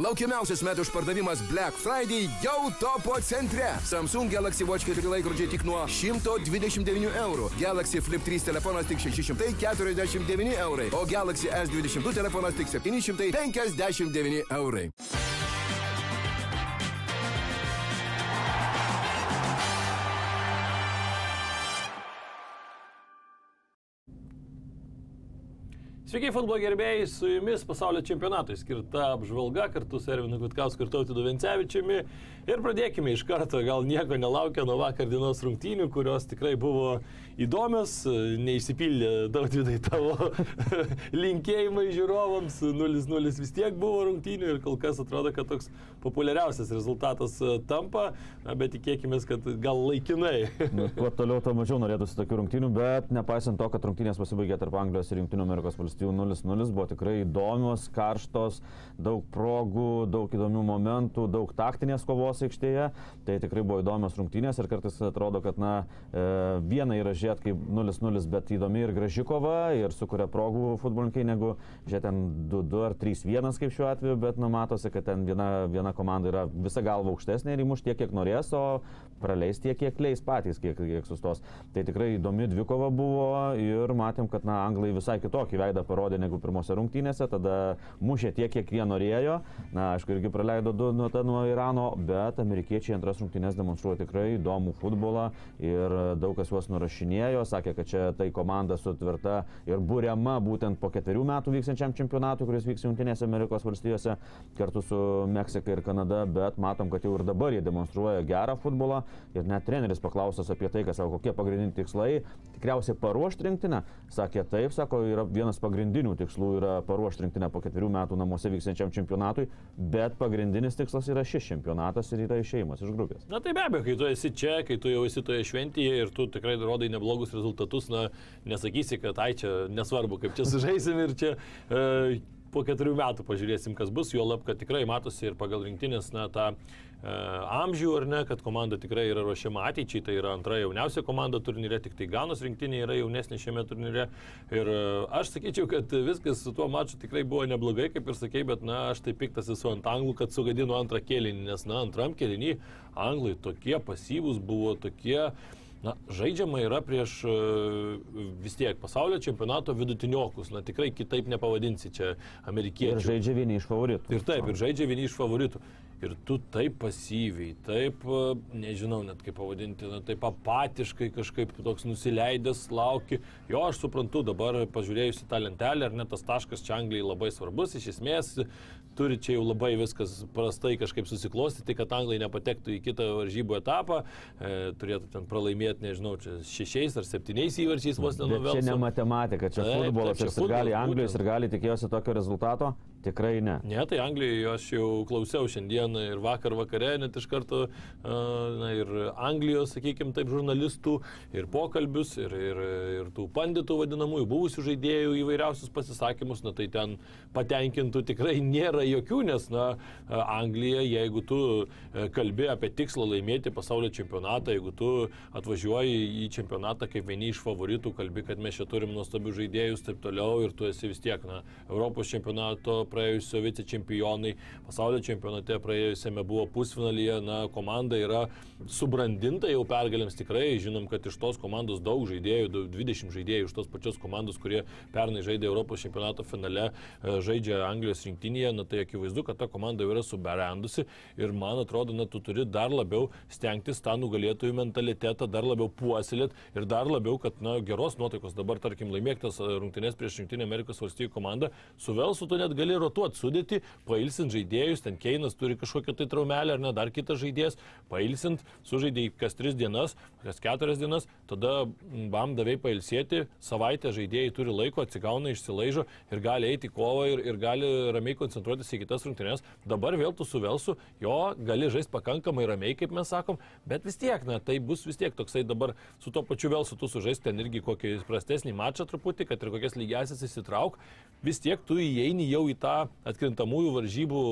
Laukiamiausias metų išpardavimas Black Friday jau topo centre. Samsung Galaxy Watch 4 laikrodžiai tik nuo 129 eurų. Galaxy Flip 3 telefonas tik 649 eurai. O Galaxy S22 telefonas tik 759 eurai. Sveiki, futbolo gerbėjai, su jumis pasaulio čempionatui skirta apžvalga kartu su Ervinu Gutkausku ir Tautidu Vencevičiumi. Ir pradėkime iš karto, gal nieko nelaukia nuo vakar dienos rungtynių, kurios tikrai buvo įdomios, neįsipildė Tautidai tavo linkėjimai žiūrovams, 0-0 vis tiek buvo rungtynių ir kol kas atrodo, kad toks populiariausias rezultatas tampa, na, bet tikėkime, kad gal laikinai. Kuo toliau, tuo mažiau norėtųsi tokių rungtynių, bet nepaisant to, kad rungtynės pasibaigė tarp Anglijos ir Junktinių Amerikos valstybių 0-0, buvo tikrai įdomios, karštos, daug progų, daug įdomių momentų, daug taktinės kovos aikštėje. Tai tikrai buvo įdomios rungtynės ir kartais atrodo, kad na, e, viena yra žiūrėti kaip 0-0, bet įdomi ir graži kova ir sukuria progų futbolininkai, negu žiūrėti ten 2-2 ar 3-1 kaip šiuo atveju, bet numatosi, kad ten viena, viena komanda yra visa galva aukštesnė ir įmuš tiek, kiek norės, o praleis tiek, kiek leis patys, kiek, kiek sustos. Tai tikrai įdomi dvikova buvo ir matėm, kad na, anglai visai kitokį veidą parodė negu pirmose rungtynėse, tada mušė tiek, kiek jie norėjo. Na, aišku, irgi praleido du nuo, nuo Irano, bet amerikiečiai antras rungtynės demonstruoja tikrai įdomų futbolą ir daug kas juos nurašinėjo, sakė, kad čia tai komanda sutvirta ir būriama būtent po ketverių metų vyksiančiam čempionatui, kuris vyks Junktinėse Amerikos valstijose kartu su Meksika ir Kanada, bet matom, kad jau ir dabar jie demonstruoja gerą futbolą ir net treneris paklausęs apie tai, kas sako, kokie pagrindiniai tikslai, tikriausiai paruošti rinktinę, sakė taip, sako, yra vienas pagrindinių tikslų yra paruošti rinktinę po ketverių metų namuose vyksiančiam čempionatui, bet pagrindinis tikslas yra šis čempionatas ir yra išėjimas iš grupės. Na tai be abejo, kai tu esi čia, kai tu jau esi toje šventėje ir tu tikrai rodai neblogus rezultatus, na nesakysi, kad ai čia nesvarbu, kaip čia sužaisim ir čia... Uh, po keturių metų pažiūrėsim, kas bus, jo lab, kad tikrai matosi ir pagal rinktinės, na, tą e, amžių, ar ne, kad komanda tikrai yra ruošiama ateičiai, tai yra antra jauniausia komanda turnyre, tik tai Ganos rinktinė yra jaunesnė šiame turnyre. Ir e, aš sakyčiau, kad viskas su tuo maču tikrai buvo neblogai, kaip ir sakei, bet, na, aš tai piktas esu ant anglų, kad sugadino antrą kėlinį, nes, na, antram kėlinį anglai tokie pasyvūs buvo, tokie... Na, žaidžiama yra prieš vis tiek pasaulio čempionato vidutiniokus. Na, tikrai kitaip nepavadinsi čia amerikiečių. Ir žaidžia vieni iš favoritų. Ir taip, ir žaidžia vieni iš favoritų. Ir tu taip pasyviai, taip, nežinau net kaip pavadinti, na, taip apatiškai kažkaip toks nusileidęs lauki. Jo, aš suprantu, dabar pažiūrėjusi tą lentelę, ar net tas taškas čia Anglijai labai svarbus, iš esmės turi čia jau labai viskas prastai kažkaip susiklostyti, kad Anglai nepatektų į kitą varžybų etapą, e, turėtų ten pralaimėti, nežinau, čia šešiais ar septyniais įvarčiais vos nenuvels. Čia ne matematika, čia futbolas, čia futbolas, gali futbolas, Anglijos ir gali tikėjosi tokio rezultato. Tikrai ne. Ne, tai Anglijoje aš jau klausiau šiandien ir vakar vakare net iš karto na, ir Anglijos, sakykime, taip, žurnalistų, ir pokalbius, ir, ir, ir tų panditų vadinamųjų, buvusių žaidėjų įvairiausius pasisakymus, na tai ten patenkintų tikrai nėra jokių, nes, na, Anglija, jeigu tu e, kalbi apie tikslą laimėti pasaulio čempionatą, jeigu tu atvažiuoji į čempionatą kaip vieni iš favoritų, kalbi, kad mes čia turim nuostabių žaidėjus, taip toliau, ir tu esi vis tiek, na, Europos čempionato praėjusio vicečempionai, pasaulio čempionate praėjusiame buvo pusfinalyje, na, komanda yra subrandinta jau pergalėms tikrai, žinom, kad iš tos komandos daug žaidėjų, daug- 20 žaidėjų iš tos pačios komandos, kurie pernai žaidė Europos čempionato finale, e, žaidžia Anglijos rinktinėje, na tai akivaizdu, kad ta komanda yra suberendusi ir man atrodo, na tu turi dar labiau stengtis tą nugalėtojų mentalitetą, dar labiau puoselėt ir dar labiau, kad, na, geros nuotaikos dabar, tarkim, laimėktas rungtynės prieš Junktinę Amerikos valstybių komandą, su Velsu tu net gali rotuoti sudėti, pailsint žaidėjus, ten Keinas turi kažkokią tai traumelę ar ne, dar kitas žaidėjas, pailsint, sužaidėjai kas tris dienas, kas keturias dienas, tada mm, bam davai pailsėti, savaitę žaidėjai turi laiko, atsigauna, išsilaižo ir gali eiti kovą ir, ir gali ramiai koncentruotis į kitas rungtynės. Dabar vėl tu su Velsu, jo, gali žaisti pakankamai ramiai, kaip mes sakom, bet vis tiek, na, tai bus vis tiek toksai dabar su to pačiu Velsu tu sužaisti ten irgi kokį prastesnį mačą truputį, kad ir kokias lygiasis įsitrauk, vis tiek tu įeini jau į tą tą atkrintamųjų varžybų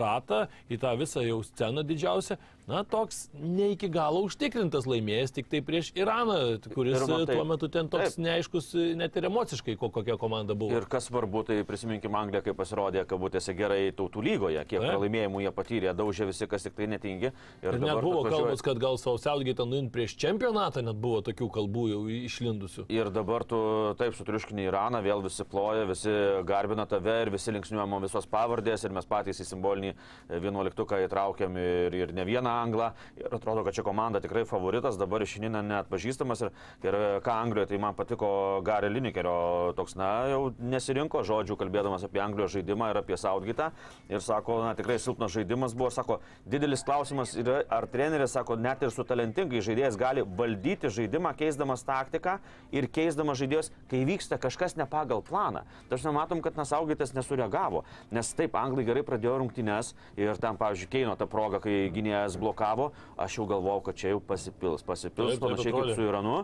ratą, į tą visą jau sceną didžiausią, na, toks ne iki galo užtikrintas laimėjęs tik tai prieš Iraną, kuris Ir matai- tuo metu ten toks Taip. neaiškus net ir emociškai, ko, kokia komanda buvo. Ir kas svarbu, tai prisiminkime Angliją, kaip pasirodė, kabutėse gerai tautų lygoje, kiek Taip. pralaimėjimų jie patyrė, daužė visi, kas tik tai netingi. Ir net dabar buvo atvažiuoja- kalbos, kad gal Selgate nuint prieš čempionatą, net buvo tokių kalbų jau išlindusių. Ir dabar tu taip sutriuškini Iraną, vėl visi ploja, visi garbina tave ir visi linksniuojamo visos pavardės ir mes patys į simbolinį vienuoliktuką įtraukiam ir, ir ne vieną anglą. Ir atrodo, kad čia komanda tikrai favoritas, dabar išinina net pažįstamas. Ir, ir ką Anglijoje, tai man patiko Gary Linekerio toks, na, jau nesirinko žodžių kalbėdamas apie Anglijos žaidimą ir apie Saudgitą. Ir sako, na, tikrai silpnas žaidimas buvo. Sako, didelis klausimas yra, ar treneris, sako, net ir su talentingai žaidėjas gali valdyti žaidimą, keisdamas taktiką ir keisdamas žaidėjus, kai vyksta kažkas ne pagal planą. Tačiau matom, kad Nasaugitas nesureagavo, nes taip, anglai gerai pradėjo rungtynes ir ten, pavyzdžiui, Keino ta proga, kai gynėjas blokavo, aš jau galvojau, kad čia jau pasipils, pasipils, Taip, taip, panašiai kaip su Iranu.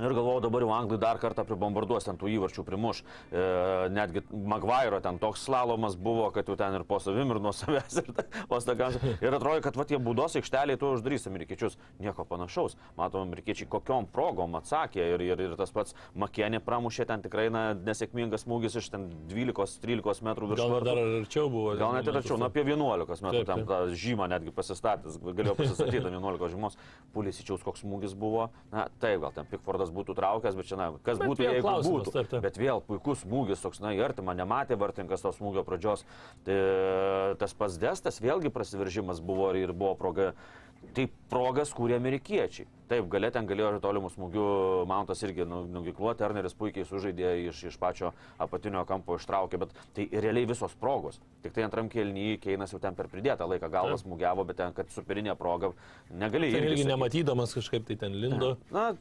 Ir galvojau, dabar jau anglai dar kartą pribombarduos ten tų įvarčių primuš. E, netgi Maguire ten toks slalomas buvo, kad jau ten ir po savim, ir nuo savęs. Ir, vos ta gams- ir atrodo, kad va, tie būdos aikšteliai tuo uždarys amerikiečius. Nieko panašaus. Matom, amerikiečiai kokiom progom atsakė. Ir, ir, ir tas pats Makienė pramušė ten tikrai na, nesėkmingas smūgis iš ten 12-13 metrų virš Gal dar arčiau buvo. Gal net ir arčiau, nu apie 11 metų, Taip, tam taip. tą žymą netgi pasistatęs, galėjo pasistatyti ant 11 žymos, Pulisičiaus koks smūgis buvo, na taip, gal ten Pikfordas būtų traukęs, bet čia, na, kas Bet būtų, jeigu klausimas, būtų. taip, taip. Bet vėl puikus smūgis, toks, na, į artimą, nematė vartininkas tos smūgio pradžios. Tai, tas pats destas, vėlgi prasiveržimas buvo ir- buvo proga. Tai progas kūrė amerikiečiai. Taip, galė ten galėjo ir tolimų smūgių Mountas irgi nu- nugikluoti, Erneris puikiai sužaidė iš, iš pačio apatinio kampo ištraukė, bet tai realiai visos progos. Tik tai antram kelnyje Keinas jau ten per pridėtą laiką galvas smūgiavo, bet ten, kad superinė proga negali Tai irgi sakyt. nematydamas kažkaip tai ten lindo. Na,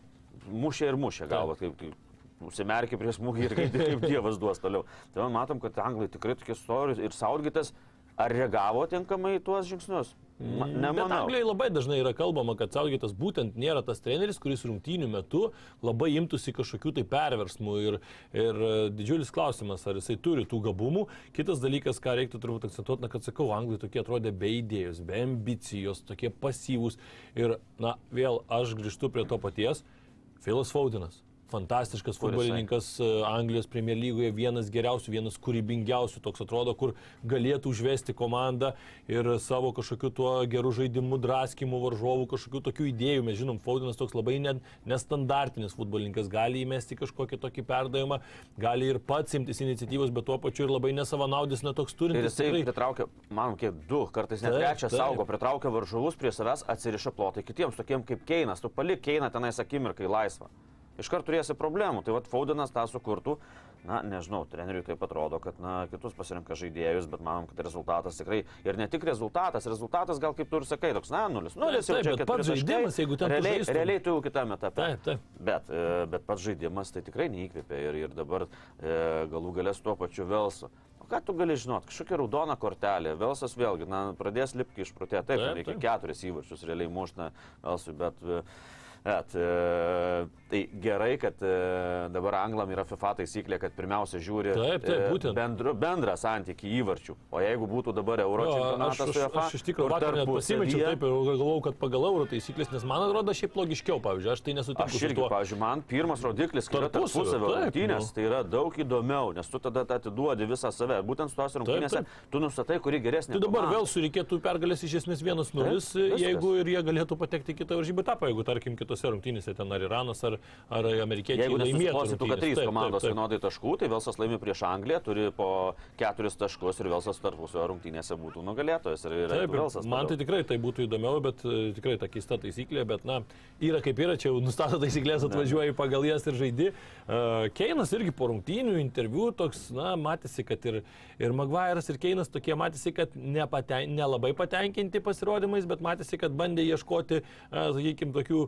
mušė ir mušė galvą, kaip, kaip užsimerkė prieš smūgį ir kaip, kaip Dievas duos toliau. Tai matom, kad anglai tikrai tokie storius ir Saudgitas ar reagavo tinkamai į tuos žingsnius? Ma, Bet nemanau. Anglijai labai dažnai yra kalbama, kad Saugitas būtent nėra tas treneris, kuris rungtynių metu labai imtųsi kažkokių tai perversmų. Ir, ir e, didžiulis klausimas, ar jisai turi tų gabumų. Kitas dalykas, ką reiktų turbūt akcentuoti, na, kad sakau, Anglai tokie atrodė be idėjos, be ambicijos, tokie pasyvūs. Ir, na, vėl aš grįžtu prie to paties. Filas Faudinas. Fantastiškas futbolininkas e, Anglijos Premier lygoje, vienas geriausių, vienas kūrybingiausių, toks atrodo, kur galėtų užvesti komandą ir savo kažkokiu tuo geru žaidimu, draskimu varžovų, kažkokiu tokių idėjų. Mes žinom, Faudinas toks labai ne, nestandartinis futbolininkas, gali įmesti kažkokį tokį perdavimą, gali ir pats imtis iniciatyvos, bet tuo pačiu ir labai nesavanaudis, netoks Ir turintis. jisai tikrai- pritraukia, man kiek du, kartais net trečią saugo, pritraukia varžovus prie savęs, atsiriša plotai kitiems, tokiem kaip Keinas. Tu palik Keiną tenais akimirkai laisvą. Iškart turėsi problemų. Tai vad Faudinas tą sukurtų. Na, nežinau, treneriui taip atrodo, kad na, kitus pasirenka žaidėjus, bet manom, kad rezultatas tikrai. Ir ne tik rezultatas, rezultatas gal kaip tu ir sakai, toks, na, nulis. Nulis jau taip, čia bet keturi pats žaidimas, jeigu ten realiai, žaistum. realiai tu jau kitame etape. Taip, taip. Bet, e, bet pats žaidimas tai tikrai neįkvėpė ir, ir dabar e, galų galės tuo pačiu Velsu. O ką tu gali žinot? Kažkokia raudona kortelė. Velsas vėlgi, na, pradės lipti iš protė. Taip, Taip, taip reikia keturis įvarčius realiai mušna Velsui, bet... e, Bet, e, tai gerai, kad e, dabar anglam yra FIFA taisyklė, kad pirmiausia žiūri Taip, taip, e, bendru, bendrą santykį įvarčių. O jeigu būtų dabar Euro Jo, aš, čempionatas aš, su UEFA, aš iš tikrųjų vakar net pasimečiau, tarpusavyje- taip ir galvojau, kad pagal euro taisyklės, nes man atrodo šiaip logiškiau, pavyzdžiui, aš tai nesutinku Aš su irgi, pavyzdžiui, man pirmas rodiklis, kai yra Tarpusavio, rungtynės, nu. tai yra daug įdomiau, nes tu tada atiduodi visą save. Būtent su tos rungtynėse tu nustatai, kuri geresnė. Tai dabar komanda. vėl sureikėtų pergalės iš esmės 1-0, Taip, viskas. jeigu ir jie galėtų patekti kitą varžybų etapą, jeigu tarkim kitose rungtynėse ten ar Iranas, ar, ar amerikiečiai Jeigu nesusiklostytų, kad trys komandos vienodai taškų, tai Velsas laimi prieš Angliją, turi po keturis taškus ir Velsas tarpusavio rungtynėse būtų nugalėtojas. Ir, ir Taip, Velsas. man tai tikrai tai būtų įdomiau, bet e, tikrai ta keista taisyklė, bet na, yra kaip yra, čia jau nustato taisyklės, atvažiuoji pagal jas ir žaidi. Uh, Keinas irgi po rungtynių interviu toks, na, matėsi, kad ir, ir Maguire'as, ir Keinas tokie matėsi, kad nepaten, nelabai patenkinti pasirodymais, bet matėsi, kad bandė ieškoti, uh, sakykime, tokių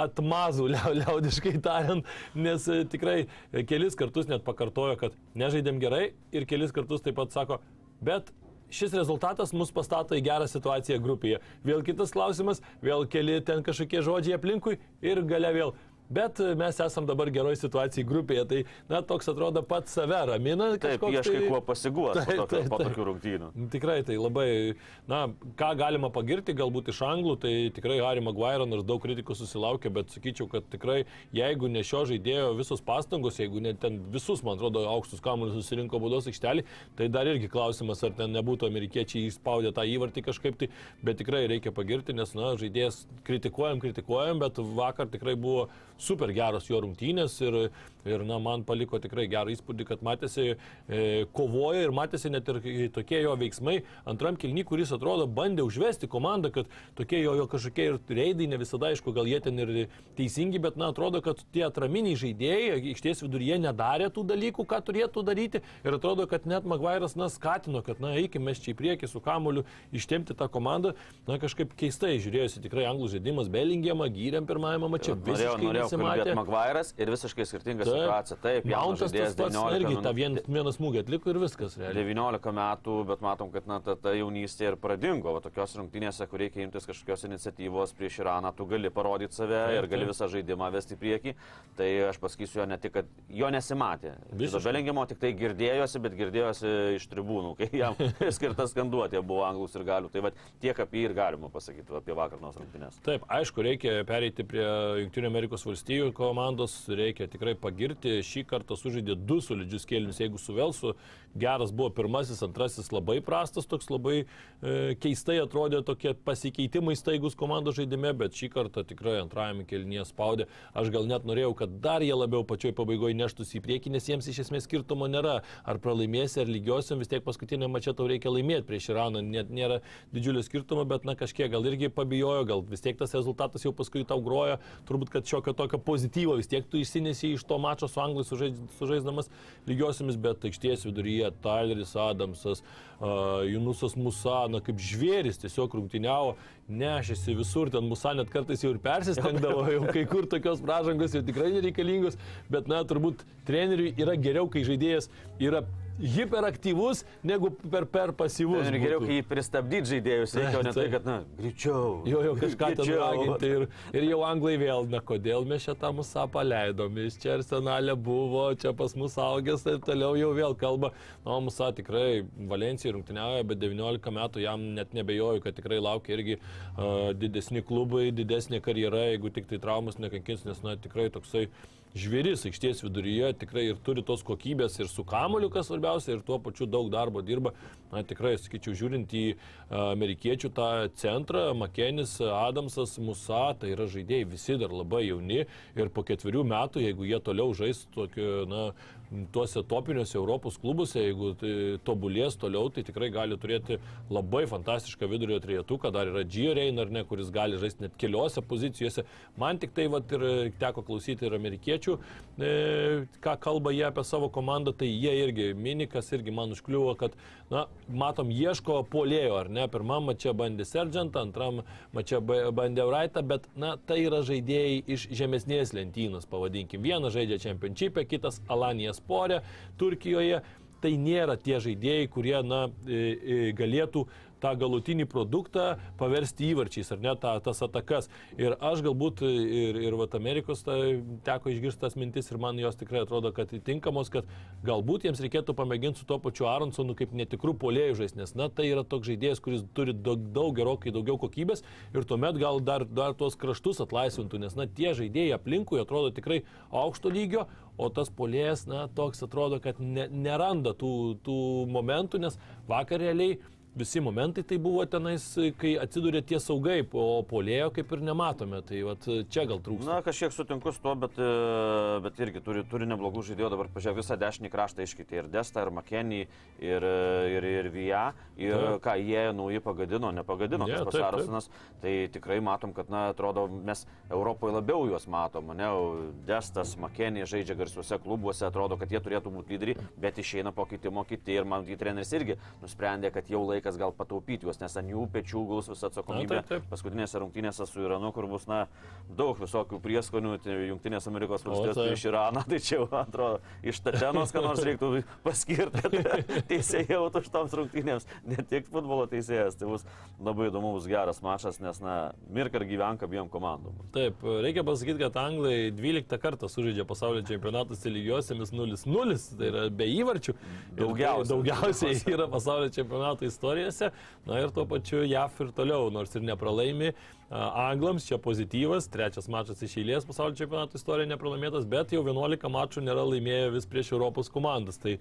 atmazų, liau- liaudiškai tariant, nes e, tikrai e, kelis kartus net pakartojo, kad nežaidėm gerai ir kelis kartus taip pat sako, bet šis rezultatas mus pastato į gerą situaciją grupėje. Vėl kitas klausimas, vėl keli ten kažkokie žodžiai aplinkui ir gale vėl. Bet e, mes esam dabar geroj situacijai grupėje, tai, na, toks atrodo pats save ramina. Taip, ieškai tai- kuo pasiguoti po, taip, po tokių rungtynių. Tikrai tai labai, na, ką galima pagirti galbūt iš anglų, tai tikrai Harry Maguire, nors daug kritikų susilaukė, bet sakyčiau, kad tikrai jeigu ne šio žaidėjo visos pastangos, jeigu ne ten visus, man atrodo, aukštus kamuolius susirinko baudos aikštelį, tai dar irgi klausimas, ar ten nebūtų amerikiečiai įspaudę tą įvartį kažkaip tai, bet tikrai reikia pagirti, nes, na, žaidėjas kritikuojam, kritikuojam, bet vakar tikrai buvo super geros jo rungtynės ir, ir na, man paliko tikrai gerą įspūdį, kad matėsi e, kovoja ir matėsi net ir tokie jo veiksmai. Antram kilny, kuris atrodo bandė užvesti komandą, kad tokie jo, jo kažkokie ir reidai, ne visada aišku, gal jie ten ir teisingi, bet na, atrodo, kad tie atraminiai žaidėjai aikštės viduryje nedarė tų dalykų, ką turėtų daryti. Ir atrodo, kad net Maguire'as, na, skatino, kad, na, eikime mes čia į priekį su kamuoliu, ištemti tą komandą, na, kažkaip keistai žiūrėjosi tikrai anglų žaidimas, Bellingiamą, gyrėm pirmajame mače, Norėjau, norėjau kalbėti nesimatė. Maguire'as ir visiškai skirtinga Taip. situacija. Taip, jaunas Mountas tas pats, na, 19 irgi tą vien, vieną smūgį atliko ir viskas, realiai. 19 metų, bet matom, kad na, ta, ta jaunystė ir pradingo. Va, tokios rungtynėse, kur reikia imtis kažkokios iniciatyvos prieš Iraną, tu gali parodyti save Taip, ir gali taip. visą žaidimą vesti į priekį. Tai aš pasakysiu jo ne tik, kad jo nesimatė. Visiškai. Belengimo tik tai girdėjosi, bet girdėjosi iš tribūnų, kai jam skirtas skanduotė buvo anglus ir galių. Tai va, tiek apie jį ir galima pasakyti va, apie vakarnos rungtynės. Taip, aišku, reikia pereiti prie Junktinio Amerikos valstijų komandos, reikia tikrai pagirti. Šį kartą sužaidė du solidžius kėlinius, jeigu su Velsu geras buvo pirmasis, antrasis labai prastas, toks labai e, keistai atrodė tokie pasikeitimai staigus komandos žaidime, bet šį kartą tikrai antrajame kėlinyje spaudė. Aš gal net norėjau, kad dar jie labiau pačioj pabaigoje neštųsi į priekį, nes jiems iš esmės skirtumo nėra. Ar pralaimėsi, ar lygiosiam, vis tiek paskutinė mačia tau reikia laimėti prieš Iraną, net nėra didžiulio skirtumo, bet na kažkiek gal irgi pabijojo, gal vis tiek tas rezultatas jau paskui tau groja, turbūt kad šiokio tokio pozityvo vis tiek tu išsinesi iš to mačo su anglais sužais, sužaisdamas lygiosiamis, bet aikštės viduryje Tyleris Adamsas, uh, Junusas Musa, na kaip žvėris tiesiog rungtyniavo, nešėsi visur, ten Musa net kartais jau ir persistengdavo, jau kai kur tokios pražangos jau tikrai nereikalingos, bet na turbūt treneriui yra geriau, kai žaidėjas yra hiperaktyvus, negu per, per pasyvus. Ir geriau, kai jį pristabdyti žaidėjus, reikia, ne tai, kad, na, greičiau. Jo, jau kažką greičiau. raginti ir, ir jau anglai vėl, na kodėl mes šitą musą paleidom, jis čia arsenalė buvo, čia pas mus augęs ir toliau jau vėl kalba. Na, musa tikrai Valencijai rungtyniauja, bet 19 metų jam net nebejoju, kad tikrai laukia irgi uh, didesni klubai, didesnė karjera, jeigu tik tai traumas nekankins, nes, na, tikrai toksai žvėris aikštės viduryje tikrai ir turi tos kokybės ir su kamoliu, kas svarbiausia, ir tuo pačiu daug darbo dirba. Na, tikrai, sakyčiau, žiūrint į amerikiečių tą centrą, Makenis, Adamsas, Musa, tai yra žaidėjai visi dar labai jauni ir po ketverių metų, jeigu jie toliau žais tokio, na, tuose topiniuose Europos klubuose, jeigu tai tobulės toliau, tai tikrai gali turėti labai fantastišką vidurio trijetuką, dar yra Gio Rein ar ne, kuris gali žaisti net keliose pozicijose. Man tik tai vat, ir teko klausyti ir amerikiečių, e, ką kalba jie apie savo komandą, tai jie irgi, Minikas irgi man užkliuvo, kad, na, matom, ieško polėjo, ar ne, pirmam mačia bandė Sergeantą, antram mačia ba- bandė Wrightą, bet, na, tai yra žaidėjai iš žemesnės lentynos, pavadinkim. Vienas žaidžia Championship'e, kitas Alanija Spore, Turkijoje. Tai nėra tie žaidėjai, kurie, na, galėtų tą galutinį produktą paversti įvarčiais, ar ne, ta, tas atakas. Ir aš galbūt ir, ir vat, Amerikos ta, teko išgirsti tas mintis ir man jos tikrai atrodo, kad tinkamos, kad galbūt jiems reikėtų pamėginti su to pačiu Aronsonu kaip netikrų polėjų žais, nes, na, tai yra toks žaidėjas, kuris turi daug, daug gerokai daugiau kokybės ir tuomet gal dar, dar tuos kraštus atlaisvintų, nes, na, tie žaidėjai aplinkui atrodo tikrai aukšto lygio, o tas polėjas, na, toks atrodo, kad ne, neranda tų, tų momentų, nes vakar realiai visi momentai tai buvo tenais, kai atsidūrė tie saugai, o polėjo kaip ir nematome. Tai vat, čia gal trūksta. Na, kažkiek sutinku su tuo, bet, e, bet irgi turi, turi neblogų žaidėjų. Dabar pažiūrėjau visą dešinį kraštą iškitė ir Desta, ir Makenį, ir, e, ir, ir Vija. Ir Taip. ką jie nauji pagadino, nepagadino Ne, tas Arsenas. Tai tikrai matom, kad, na, atrodo, mes Europoje labiau juos matom. Ne, Destas, Makenį žaidžia garsiuose klubuose, atrodo, kad jie turėtų būti lyderiai, bet išeina po keitimo kiti. Ir man tai treneris irgi nusprendė, kad jau laikas laikas gal pataupyti juos, nes ant jų pečių guls visa atsakomybė. taip, taip. Paskutinėse rungtynėse su Iranu, kur bus, na, daug visokių prieskonių, tai Junktinės Amerikos valstijos prieš Iraną, tai čia jau, atrodo, iš Tatenos, ką nors reiktų paskirti teisėjų už toms rungtynėms, ne tik futbolo teisėjas. Tai bus labai įdomus, geras mačas, nes, na, mirk ir gyvenk abiem komandom. Taip, reikia pasakyti, kad anglai 12 kartą sužaidžia pasaulio čempionatus lygiosiamis 0-0, tai yra be įvarčių. Tai Daugiausiai. Daugiausiai yra pasaulio čempionato istorijose. Na ir tuo pačiu JAF ir toliau, nors ir nepralaimi. Anglams čia pozityvas, trečias mačas iš eilės pasaulio čempionato istorijoje nepralaimėtas, bet jau 11 mačų nėra laimėję vis prieš Europos komandas. Tai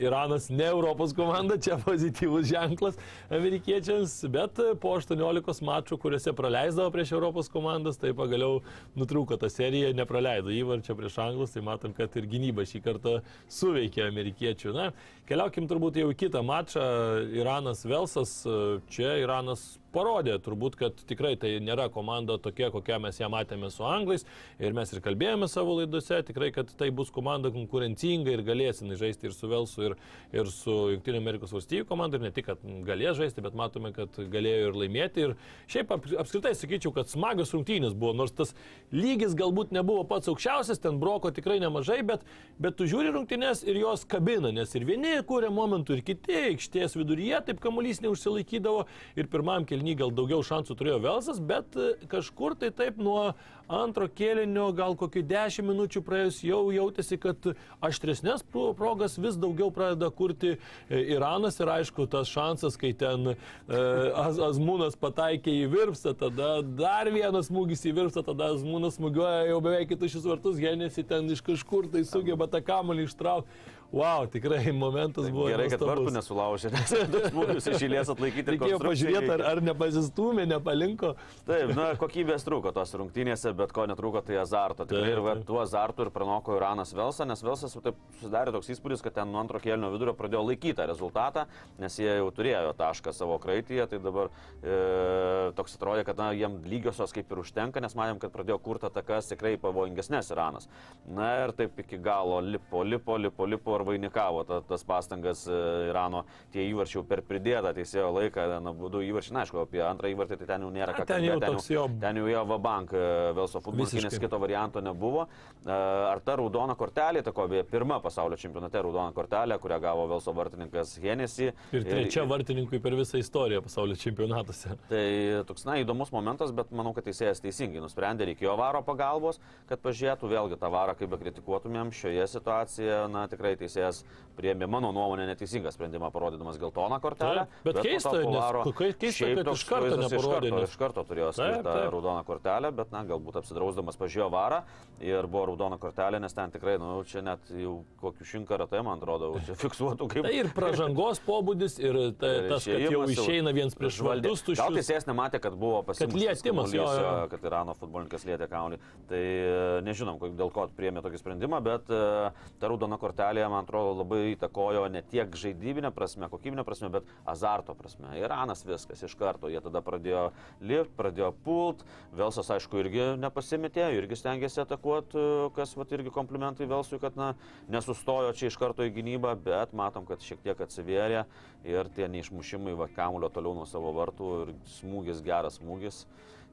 Iranas ne Europos komanda, čia pozityvus ženklas amerikiečiams, bet po 18 mačų, kuriuose praleisdavo prieš Europos komandas, tai pagaliau nutrūko ta serija, nepraleido įvarčio prieš Anglus, tai matom, kad ir gynyba šį kartą suveikė amerikiečių. Na, keliaukim turbūt jau į kitą mačą, Iranas Velsas, čia Iranas parodė turbūt, kad tikrai tai nėra komanda tokia, kokią mes ją matėme su anglais. Ir mes ir kalbėjome savo laidose, tikrai, kad tai bus komanda konkurencinga ir galės jinai žaisti ir su Velsu, ir, ir su Junktinio Amerikos valstybių komanda, ir ne tik, kad galės žaisti, bet matome, kad galėjo ir laimėti. Ir šiaip ap, apskritai sakyčiau, kad smagios rungtynės buvo, nors tas lygis galbūt nebuvo pats aukščiausias, ten broko tikrai nemažai, bet, bet tu žiūri rungtynės ir jos kabina, nes ir vieni kūrė momentų, ir kiti aikštės viduryje, taip kamuolys neužsilaikydavo. Ir pirmam kelnį gal daugiau šansų turėjo Velsas, bet e, kažkur tai taip nuo antro kėlinio, gal kokių 10 minučių praėjus jau jautėsi, kad aštresnės pro- progas vis daugiau pradeda kurti e, Iranas ir aišku tas šansas, kai ten e, Az Azmūnas pataikė į virpsą, tada dar vienas smūgis į virpsą, tada Azmūnas smūgiuoja jau beveik kitus vartus, Genėsi ten iš kažkur tai sugeba tą kamuolį ištraukti. Wow, tikrai momentas buvo. Gerai, kad vartų nesulaužė, nes smūgius iš eilės atlaikyti. Reikėjo pažiūrėti, ar, ar nepasistumė, nepalinko. Taip, na, kokybės trūko tos rungtynėse, bet ko netrūko, tai azarto. Tikrai Taip, ir tuo azartu ir pranoko Iranas Velsą, nes Velsas taip susidarė toks įspūdis, kad ten nuo antro kėlinio vidurio pradėjo laikyti tą rezultatą, nes jie jau turėjo tašką savo kraityje, tai dabar e, toks atrodė, kad na, jiem lygiosios kaip ir užtenka, nes matėm, kad pradėjo kurti atakas tikrai pavojingesnės Iranas. Na ir taip iki galo lipo, lipo, lipo, lipo ir vainikavo ta, tas pastangas e, Irano, tie įvarčiai jau per pridėtą teisėjo laiką, na, du įvarčiai, na, aišku, apie antrą įvartį tai ten jau nėra ką ten jau kalbėt, toks jo- Ten jau jo Vabank Velso futbolininkai, nes kito varianto nebuvo. E, Ar ta raudona kortelė, ta ko beje pirma pasaulio čempionate raudona kortelė, kurią gavo Velso vartininkas Hennessy. Ir trečia vartininkui per visą istoriją pasaulio čempionatuose. Tai toks, na, įdomus momentas, bet manau, kad teisėjas teisingai nusprendė, reikėjo varo pagalbos, kad pažiūrėtų vėlgi tą varą, kaip be kritikuotumėm šioje situacijoje, na, tikrai teisėjas priėmė mano nuomonę neteisingą sprendimą, parodydamas geltoną kortelę. Taip, bet to keista, po nes keista, kad iš karto neparodė, Iš karto, iš karto turėjo skirtą raudoną kortelę, bet, na, galbūt apsidrausdamas pažiūrėjo varą ir buvo raudona kortelė, nes ten tikrai, na, nu, čia net jau kokių šimtą ratai, man atrodo, čia fiksuotų kaip... Tai ir pražangos pobūdis, ir ta, Ir tas, kad jau išeina viens prieš žvaldė. vardus Gal tuščius. teisėjas nematė, kad buvo jo. kad Irano futbolininkas lietė kaunį. Tai e, nežinom, dėl ko priėmė tokį sprendimą, bet e, ta raudona kortelė, man atrodo, labai įtakojo ne tiek žaidybinė prasme, kokybinė prasme, bet azarto prasme. Iranas viskas iš karto, jie tada pradėjo lift, pradėjo pult, Velsas aišku irgi nepasimetė, irgi stengiasi atakuoti, kas vat, irgi komplimentai Velsui, kad na, nesustojo čia iš karto į gynybą, bet matom, kad šiek tiek atsivėrė ir tie neišmušimai va, kamulio toliau nuo savo vartų ir smūgis, geras smūgis.